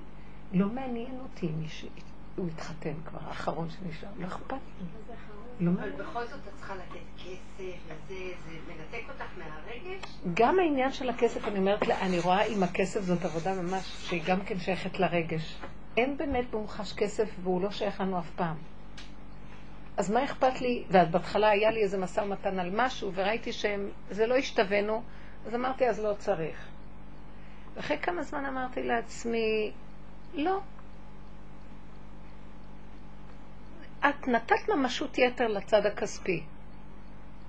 Speaker 1: לא מעניין אותי מי שהוא התחתן כבר, האחרון שנשאר, לא אכפת לי.
Speaker 7: אבל. בכל זאת את צריכה לתת כסף וזה, זה מנתק אותך מהרגש?
Speaker 1: גם העניין של הכסף, אני אומרת לה, אני רואה עם הכסף זאת עבודה ממש, שהיא גם כן שייכת לרגש. אין באמת במוחש כסף והוא לא שייך לנו אף פעם. אז מה אכפת לי, ובהתחלה היה לי איזה משא ומתן על משהו, וראיתי שזה לא השתווינו, אז אמרתי, אז לא צריך. ואחרי כמה זמן אמרתי לעצמי, לא. את נתת ממשות יתר לצד הכספי.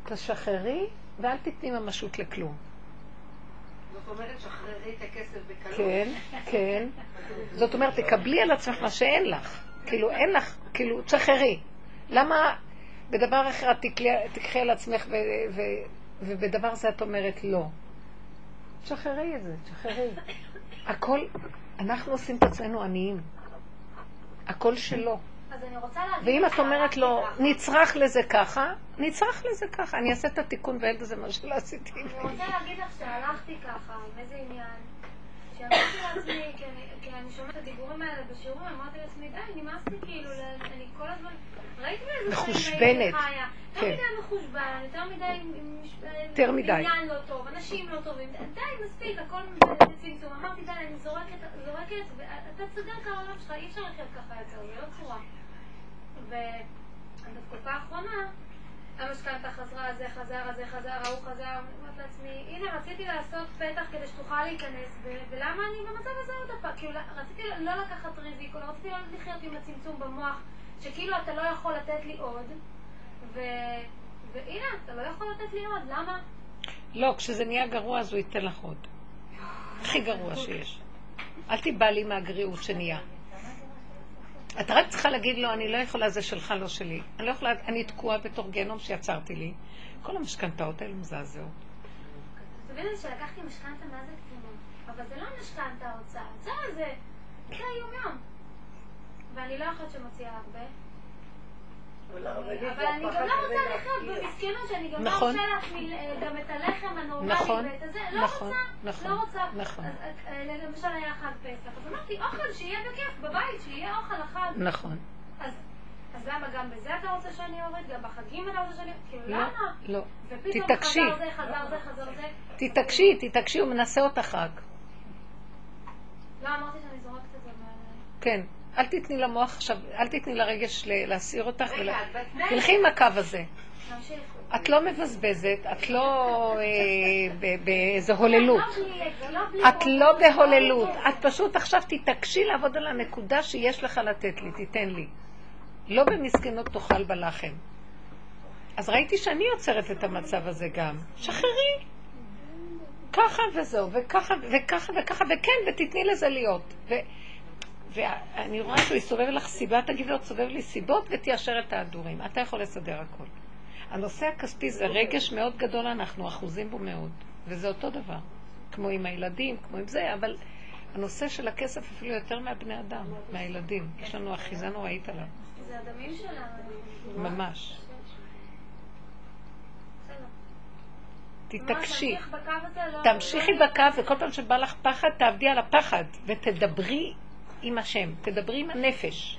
Speaker 1: תשחררי ואל תתני ממשות לכלום.
Speaker 7: זאת אומרת, שחררי את הכסף בקלות.
Speaker 1: כן, כן. זאת אומרת, תקבלי על עצמך מה שאין לך. כאילו, אין לך, כאילו, תשחררי. למה בדבר אחר את תקחי על עצמך ו- ו- ובדבר זה את אומרת לא? תשחררי את זה, תשחררי. הכל, אנחנו עושים את עצמנו עניים. הכל שלו. ואם את אומרת לו. נצרך לזה ככה, נצרך לזה ככה. אני אעשה את התיקון ואין בזה מה שלא עשיתי.
Speaker 3: אני רוצה להגיד לך שהלכתי ככה, עם איזה עניין, שאמרתי לעצמי, כי אני- שומעת את הדיבורים האלה בשיעורים, אמרתי לעצמי, די, נמאס לי כאילו, אני כל הזמן, ראיתי באיזה
Speaker 1: מחושבנת.
Speaker 3: יותר
Speaker 1: כן.
Speaker 3: מדי מחושבן, יותר מדי
Speaker 1: יותר מדי.
Speaker 3: עניין לא טוב, אנשים לא טובים, די, מספיק, הכל בצמצום. אמרתי, די, אני זורקת, זורקת, ואתה תסדר את העולם שלך, אי אפשר לחיות ככה יותר, זה לא צורה. ובתקופה האחרונה, המשכנתה חזרה, זה חזר, הזה חזר, ההוא חזר, אני אומרת לעצמי, הנה רציתי לעשות פתח כדי שתוכל להיכנס, ולמה אני במצב הזה עוד פעם? כאילו, רציתי לא לקחת ריזיקו, לא רציתי לא לחיות עם הצמצום במוח, שכאילו אתה לא יכול לתת לי עוד, ו... והנה, אתה לא יכול לתת לי עוד, למה?
Speaker 1: לא, כשזה נהיה גרוע אז הוא ייתן לך עוד. הכי גרוע שיש. אל תיבהלי מהגריעות שנהיה. את רק צריכה להגיד לו, אני לא יכולה, זה שלך, לא שלי. אני לא יכולה, אני תקועה בתוך גיהנום שיצרתי לי. כל המשכנתאות האלה מזעזעות.
Speaker 3: תבין לי שלקחתי משכנתה מה זה קטנות, אבל זה לא משכנתה הוצאה, זה זה, זה היום-יום. ואני לא יכולת שמוציאה הרבה,
Speaker 2: אבל
Speaker 3: אני גם לא רוצה לחיות. במסכנות שאני גם לא
Speaker 1: נכון.
Speaker 3: רוצה לעצמי אה, גם את הלחם הנורמלי
Speaker 1: נכון,
Speaker 3: ואת הזה, לא רוצה,
Speaker 1: נכון,
Speaker 3: לא רוצה.
Speaker 1: נכון.
Speaker 3: אה, למשל היה חג פסח, אז אמרתי אוכל שיהיה בכיף בבית, שיהיה אוכל החג.
Speaker 1: נכון.
Speaker 3: אז אז למה גם בזה אתה רוצה שאני אוריד? גם בחגים אתה רוצה שאני... כאילו
Speaker 1: לא,
Speaker 3: למה?
Speaker 1: לא.
Speaker 3: ופתאום
Speaker 1: תתעקשי. תתעקשי, תתעקשי, הוא מנסה אותך רק.
Speaker 3: לא, אמרתי שאני זורקת את זה.
Speaker 1: כן. אל תתני למוח עכשיו, אל תתני לרגש ל- להסיר אותך.
Speaker 7: רגע.
Speaker 1: תלכי עם הקו הזה. את לא מבזבזת, את לא אה, ב- באיזו הוללות.
Speaker 3: לא בלי- לא בלי-
Speaker 1: את לא בהוללות, את פשוט עכשיו תתעקשי לעבוד על הנקודה שיש לך לתת לי, תיתן לי. לא במסכנות תאכל בלחם. אז ראיתי שאני יוצרת את המצב הזה גם. שחררי. ככה וזהו, וככה וככה וככה, וכן, ותתני לזה להיות. ו- ואני רואה שהוא יסובב לך סיבה, תגיד לו, תסובב לי סיבות ותיישר את ההדורים. אתה יכול לסדר הכל. הנושא הכספי זה רגש מאוד גדול, אנחנו אחוזים בו מאוד. וזה אותו דבר. כמו עם הילדים, כמו עם זה, אבל הנושא של הכסף אפילו יותר מהבני אדם, מהילדים. יש לנו אחיזה נוראית עליו.
Speaker 3: זה הדמים שלנו.
Speaker 1: ממש. תתעקשי.
Speaker 3: לא-
Speaker 1: תמשיכי
Speaker 3: לא-
Speaker 1: בקו, וכל פעם שבא לך פחד, תעבדי על הפחד, ותדברי עם השם, תדברי עם הנפש.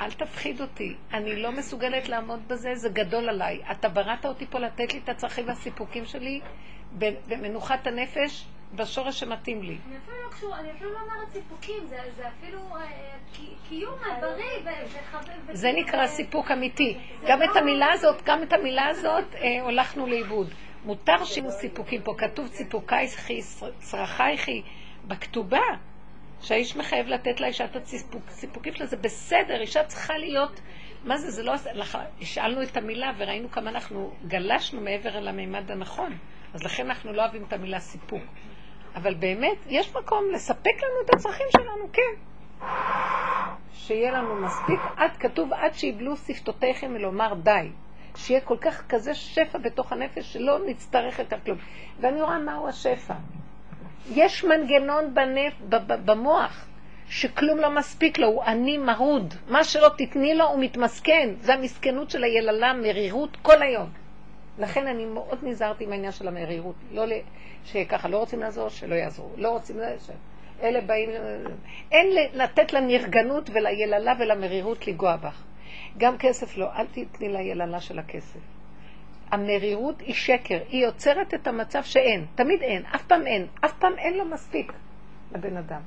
Speaker 1: אל תפחיד אותי, אני לא מסוגלת לעמוד בזה, זה גדול עליי. אתה בראת אותי פה לתת לי את הצרכים והסיפוקים שלי במנוחת הנפש, בשורש שמתאים לי.
Speaker 3: אני אפילו לא קשור, אני אפילו לא אומרת סיפוקים, זה זה אפילו אה, קי- קיום בריא ו- וחבר...
Speaker 1: זה נקרא סיפוק אמיתי. גם את המילה הזאת, גם את המילה הזאת אה, הולכנו לאיבוד. מותר שיהיו סיפוקים פה, כתוב ציפוקייך, צרכייך, בכתובה, שהאיש מחייב לתת לאישה את הסיפוקים שלה, זה בסדר, אישה צריכה להיות, מה זה, זה לא, השאלנו את המילה וראינו כמה אנחנו גלשנו מעבר אל המימד הנכון, אז לכן אנחנו לא אוהבים את המילה סיפוק. אבל באמת, יש מקום לספק לנו את הצרכים שלנו, כן. שיהיה לנו מספיק, עד כתוב עד שיבלו שפתותיכם מלומר די. שיהיה כל כך כזה שפע בתוך הנפש שלא נצטרך יותר כלום. ואני רואה מהו השפע. יש מנגנון בנפ, במוח שכלום לא מספיק לו, הוא עני מרוד. מה שלא תתני לו הוא מתמסכן. זה המסכנות של היללה, מרירות כל היום. לכן אני מאוד נזהרתי עם העניין של המרירות. לא ל... שככה לא רוצים לעזור, שלא יעזרו. לא רוצים... ש... אלה באים... אין לתת לנרגנות וליללה ולמרירות לגוע בך. גם כסף לא, אל תתני ליללה של הכסף. המרירות היא שקר, היא יוצרת את המצב שאין, תמיד אין, אף פעם אין, אף פעם אין לו מספיק לבן אדם.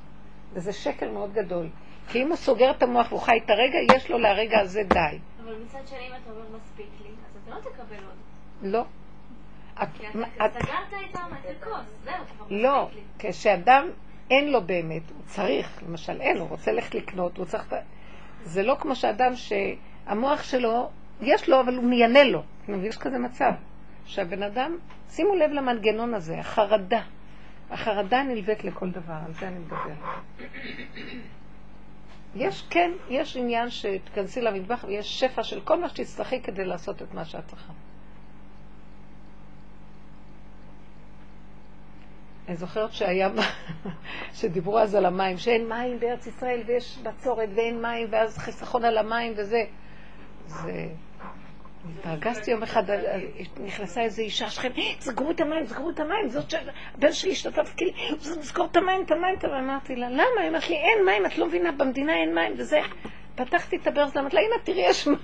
Speaker 1: וזה שקר מאוד גדול. כי אם הוא סוגר את המוח והוא חי את הרגע, יש לו לרגע הזה די.
Speaker 3: אבל מצד שני, אם אתה אומר מספיק לי, אז אתה לא תקבל עוד.
Speaker 1: לא. את,
Speaker 3: כי אתה
Speaker 1: את,
Speaker 3: סגרת את הכוס, זהו,
Speaker 1: לא. כשאדם אין לו באמת, הוא צריך, למשל אין, הוא רוצה ללכת לקנות, הוא צריך... זה לא כמו שאדם שהמוח שלו יש לו, אבל הוא מיינה לו. יש כזה מצב. שהבן אדם, שימו לב למנגנון הזה, החרדה. החרדה נלווית לכל דבר, על זה אני מדבר. יש, כן, יש עניין שתכנסי למטבח ויש שפע של כל מה שתצטרכי כדי לעשות את מה שאת צריכה. אני זוכרת שהיה, שדיברו אז על המים, שאין מים בארץ ישראל ויש בצורת ואין מים ואז חיסכון על המים וזה. זה... התרגשתי יום אחד, נכנסה איזו אישה שלכם, סגרו את המים, סגרו את המים, זאת שהבן שלי השתתף, כאילו, סגור את המים, את המים, את המים. אמרתי לה, למה? היא אמרת לי, אין מים, את לא מבינה, במדינה אין מים, וזה. פתחתי את הברז, אמרתי לה, הנה, תראי, יש מים.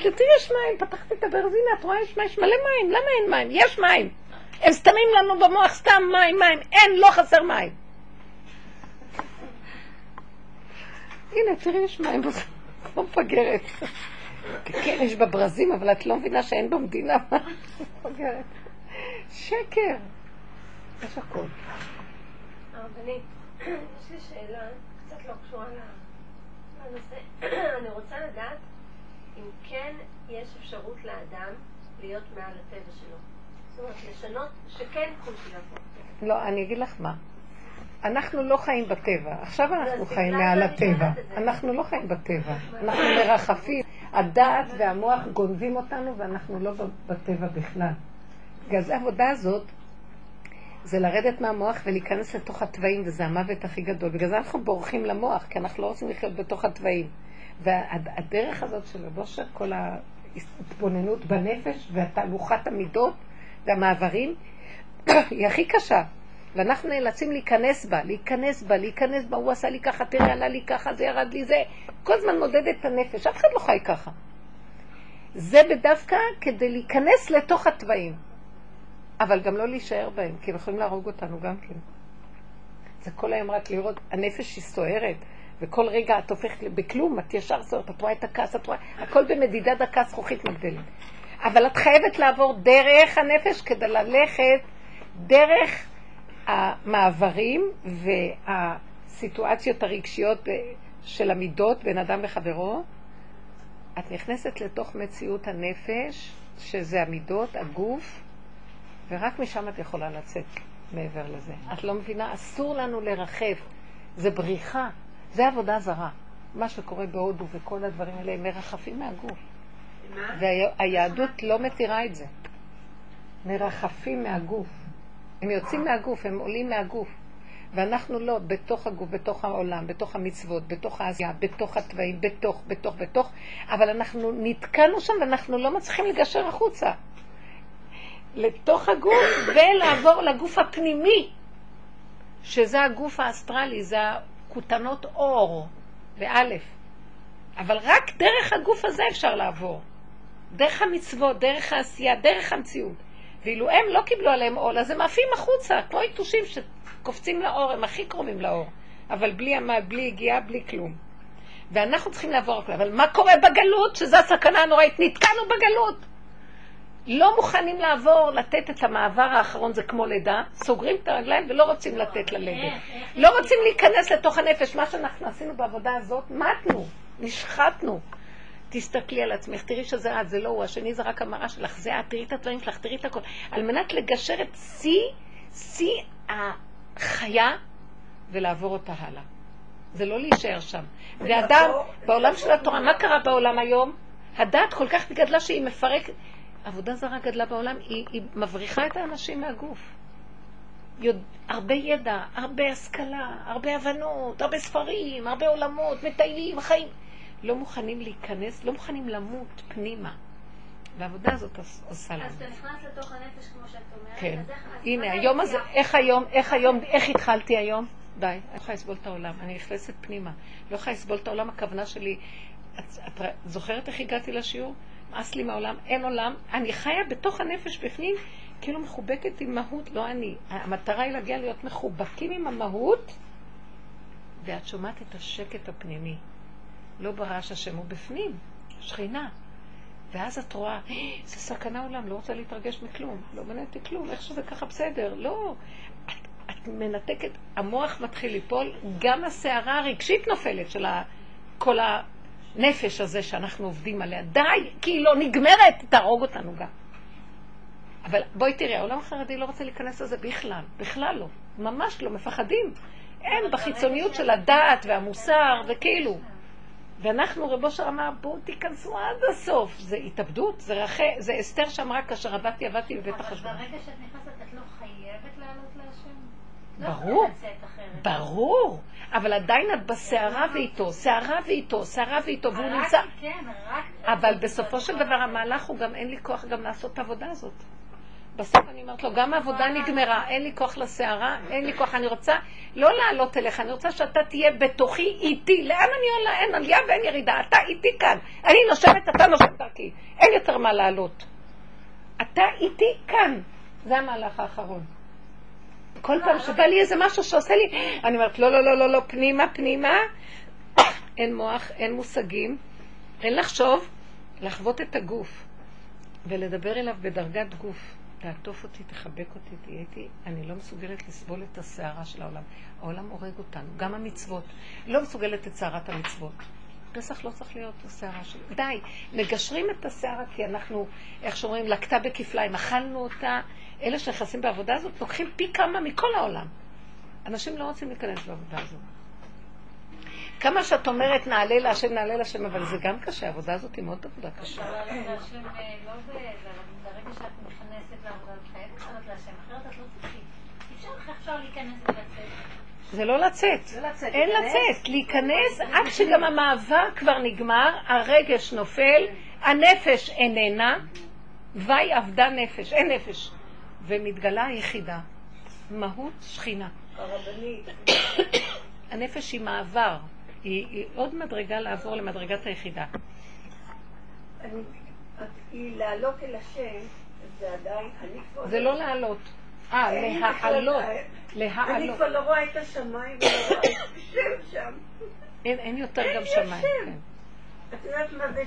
Speaker 1: תראי, יש מים, פתחתי את הברז, הנה, את רואה, יש מים, יש מלא מים, למה אין מים? יש מים. הם סתמים לנו במוח, סתם מים, מים, אין, לא חסר מים. הנה, תראי, יש מים, לא מפגרת. כן, יש בה ברזים, אבל את לא מבינה שאין במדינה. שקר. יש הכל.
Speaker 5: הרבנית, יש לי שאלה, קצת לא קשורה לנושא. אני רוצה לדעת אם כן יש אפשרות לאדם להיות מעל הטבע שלו. זאת אומרת, לשנות שכן חוש יבוא.
Speaker 1: לא, אני אגיד לך מה. אנחנו לא חיים בטבע. עכשיו אנחנו חיים מעל הטבע. אנחנו לא חיים בטבע. אנחנו מרחפים. הדעת והמוח גונבים אותנו ואנחנו לא בטבע בכלל. בגלל זה העבודה הזאת זה לרדת מהמוח ולהיכנס לתוך התוואים, וזה המוות הכי גדול. בגלל זה אנחנו בורחים למוח, כי אנחנו לא רוצים לחיות בתוך התוואים. והדרך הזאת של הבושר, כל ההתבוננות בנפש והתהלוכת המידות והמעברים, היא הכי קשה. ואנחנו נאלצים להיכנס בה, להיכנס בה, להיכנס בה, הוא עשה לי ככה, תראה, עלה לי ככה, זה ירד לי זה. כל הזמן מודד את הנפש, אף אחד לא חי ככה. זה בדווקא כדי להיכנס לתוך התוואים, אבל גם לא להישאר בהם, כי הם יכולים להרוג אותנו גם כן. זה כל היום רק לראות, הנפש היא סוערת, וכל רגע את הופכת בכלום, את ישר סוערת, את רואה את הכעס, את רואה, הכל במדידה דקה זכוכית מגדלת. אבל את חייבת לעבור דרך הנפש כדי ללכת דרך המעברים והסיטואציות הרגשיות של המידות בין אדם לחברו, את נכנסת לתוך מציאות הנפש, שזה המידות, הגוף, ורק משם את יכולה לצאת מעבר לזה. את לא מבינה? אסור לנו לרחף. זה בריחה, זה עבודה זרה. מה שקורה בהודו וכל הדברים האלה, הם מרחפים מהגוף. והיהדות לא מתירה את זה. מרחפים מהגוף. הם יוצאים מהגוף, הם עולים מהגוף. ואנחנו לא, בתוך הגוף, בתוך העולם, בתוך המצוות, בתוך העשייה, בתוך התוואים, בתוך, בתוך, בתוך, אבל אנחנו נתקענו שם ואנחנו לא מצליחים לגשר החוצה. לתוך הגוף ולעבור לגוף הפנימי, שזה הגוף האסטרלי, זה הכותנות אור, באלף. אבל רק דרך הגוף הזה אפשר לעבור. דרך המצוות, דרך העשייה, דרך המציאות. ואילו הם לא קיבלו עליהם עול, אז הם עפים החוצה, כמו יתושים שקופצים לאור, הם הכי קרובים לאור. אבל בלי עמד, בלי הגיעה, בלי כלום. ואנחנו צריכים לעבור הכל. אבל מה קורה בגלות? שזו הסכנה הנוראית. נתקענו בגלות. לא מוכנים לעבור, לתת את המעבר האחרון, זה כמו לידה, סוגרים את הרגליים ולא רוצים לתת ללדת. לא רוצים להיכנס לתוך הנפש. מה שאנחנו עשינו בעבודה הזאת, מתנו, נשחטנו. תסתכלי על עצמך, תראי שזה את, זה לא הוא, השני זה רק המראה שלך, זה את, תראי את הדברים שלך, תראי את הכל. על מנת לגשר את שיא, שיא החיה ולעבור אותה הלאה. זה לא להישאר שם. ואדם, בעולם של התורה, מה קרה בעולם היום? הדת כל כך גדלה שהיא מפרקת. עבודה זרה גדלה בעולם, היא, היא מבריחה את האנשים מהגוף. יודע, הרבה ידע, הרבה השכלה, הרבה הבנות, הרבה ספרים, הרבה עולמות, מטיילים, חיים. לא מוכנים להיכנס, לא מוכנים למות פנימה. והעבודה הזאת עושה לנו.
Speaker 3: אז אתה נכנס לתוך הנפש, כמו שאת אומרת.
Speaker 1: כן. הנה, היום הזה? איך היום, איך היום, איך התחלתי היום? די, אני לא יכולה לסבול את העולם. אני נכנסת פנימה. לא יכולה לסבול את העולם, הכוונה שלי... את, זוכרת איך הגעתי לשיעור? נמאס לי מהעולם, אין עולם. אני חיה בתוך הנפש בפנים, כאילו מחובקת עם מהות, לא אני. המטרה היא להגיע להיות מחובקים עם המהות, ואת שומעת את השקט הפנימי. לא ברעש השם, הוא בפנים, שכינה. ואז את רואה, "אה, זה סכנה עולם, לא רוצה להתרגש מכלום, לא מעניין אותי כלום, איך שזה ככה בסדר, לא. את, את מנתקת, המוח מתחיל ליפול, גם הסערה הרגשית נופלת של כל הנפש הזה שאנחנו עובדים עליה. די, כי היא לא נגמרת, תהרוג אותנו גם. אבל בואי תראי, העולם החרדי לא רוצה להיכנס לזה בכלל, בכלל לא. ממש לא, מפחדים. אין בחיצוניות של הדעת והמוסר, וכאילו. ואנחנו, רב אושר אמר, בואו תיכנסו עד הסוף. זה התאבדות, זה רחל, זה אסתר שאמרה כאשר עבדתי, עבדתי בבית החשבון.
Speaker 6: אבל ברגע שאת נכנסת, את לא חייבת לעלות להשם? לא
Speaker 1: ברור. ברור, אבל עדיין את בסערה ואיתו, סערה ואיתו, סערה ואיתו, והוא נמצא...
Speaker 6: כן.
Speaker 1: אבל בסופו של דבר המהלך הוא גם אין לי כוח גם לעשות את העבודה הזאת. בסוף אני אומרת לו, גם העבודה נגמרה, אין לי כוח לסערה, אין לי כוח, אני רוצה לא לעלות אליך, אני רוצה שאתה תהיה בתוכי איתי. לאן אני עולה? אין עלייה ואין ירידה, אתה איתי כאן. אני נושמת, אתה נושם דרכי. אין יותר מה לעלות. אתה איתי כאן. זה המהלך האחרון. כל פעם שבא לי איזה משהו שעושה לי, אני אומרת, לא, לא, לא, לא, לא, פנימה, פנימה. אין מוח, אין מושגים, אין לחשוב, לחוות את הגוף ולדבר אליו בדרגת גוף. תעטוף אותי, תחבק אותי, תהיה איתי. אני לא מסוגלת לסבול את הסערה של העולם. העולם הורג אותנו, גם המצוות. לא מסוגלת את סערת המצוות. פסח לא צריך להיות הסערה שלי. די, מגשרים את הסערה כי אנחנו, איך שאומרים, לקטה בכפליים, אכלנו אותה. אלה שנכנסים בעבודה הזאת לוקחים פי כמה מכל העולם. אנשים לא רוצים להיכנס בעבודה הזאת. כמה שאת אומרת נעלה להשם, נעלה להשם, אבל זה גם קשה, העבודה הזאת היא מאוד עבודה קשה.
Speaker 6: לעלות להשם לא אבל ברגע שאת נכנסת לעבודה, את חייבת לעלות להשם, אחרת את לא תצאי. אי אפשר להיכנס ולצאת.
Speaker 1: זה לא לצאת. אין לצאת. להיכנס עד שגם המעבר כבר נגמר, הרגש נופל, הנפש איננה, וי אבדה נפש, אין נפש. ומתגלה היחידה, מהות שכינה.
Speaker 2: הרבנית,
Speaker 1: הנפש היא מעבר, היא, היא עוד מדרגה לעבור למדרגת היחידה.
Speaker 2: אני- היא לעלות אל השם, זה עדיין, אני כבר...
Speaker 1: זה לא לעלות. אה,
Speaker 2: אין לי בכלל-
Speaker 1: להעלות.
Speaker 2: אני
Speaker 1: להעלות.
Speaker 2: כבר לא רואה את השמיים ולא רואה את השם שם.
Speaker 1: אין אין יותר
Speaker 2: אין
Speaker 1: גם
Speaker 2: לי
Speaker 1: שמיים.
Speaker 2: השם.
Speaker 1: כן.
Speaker 2: את יודעת מה זה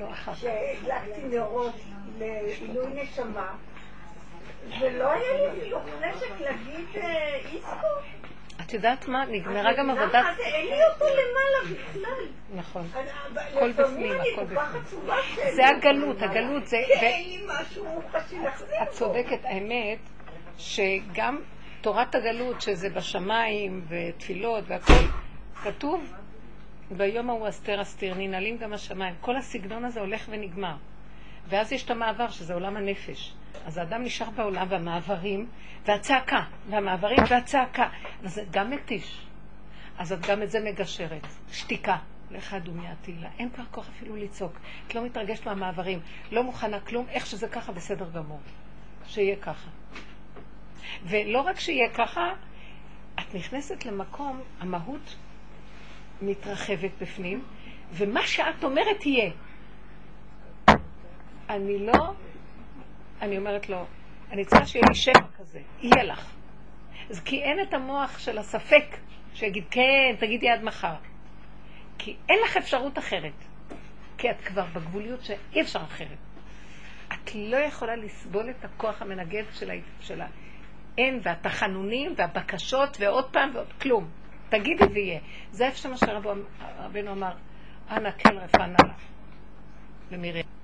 Speaker 1: לא.
Speaker 2: שהדלקתי נרות לעילוי נשמה, ולא היה לי אפילו חשק להגיד אה, איסקו.
Speaker 1: את יודעת מה? נגמרה גם
Speaker 2: מה זה? אין לי אותו למעלה בכלל.
Speaker 1: נכון. הכל בפנים, הכל בפנים. זה
Speaker 2: לי
Speaker 1: הגלות,
Speaker 2: אותו.
Speaker 1: הגלות זה...
Speaker 2: כי
Speaker 1: ו-
Speaker 2: אין לי משהו חשי להחזיר
Speaker 1: את צודקת, האמת שגם תורת הגלות, שזה בשמיים ותפילות והכל, כתוב, ביום ההוא אסתר אסתיר, ננעלים גם השמיים. כל הסגנון הזה הולך ונגמר. ואז יש את המעבר, שזה עולם הנפש. אז האדם נשאר בעולם, והמעברים, והצעקה, והמעברים והצעקה. אז זה גם מתיש. אז את גם את זה מגשרת. שתיקה. לך דומיה תהילה. אין כבר כוח אפילו לצעוק. את לא מתרגשת מהמעברים. לא מוכנה כלום. איך שזה ככה, בסדר גמור. שיהיה ככה. ולא רק שיהיה ככה, את נכנסת למקום, המהות מתרחבת בפנים, ומה שאת אומרת יהיה. אני לא, אני אומרת לו, אני צריכה שיהיה לי שפע כזה, יהיה לך. אז כי אין את המוח של הספק, שיגיד כן, תגידי עד מחר. כי אין לך אפשרות אחרת. כי את כבר בגבוליות שאי אפשר אחרת. את לא יכולה לסבול את הכוח המנגד של, ה... של האין והתחנונים והבקשות ועוד פעם ועוד כלום. תגידי ויהיה. זה איפה שמה שרבנו אמר, אנא כן רפא נא לה. למרים.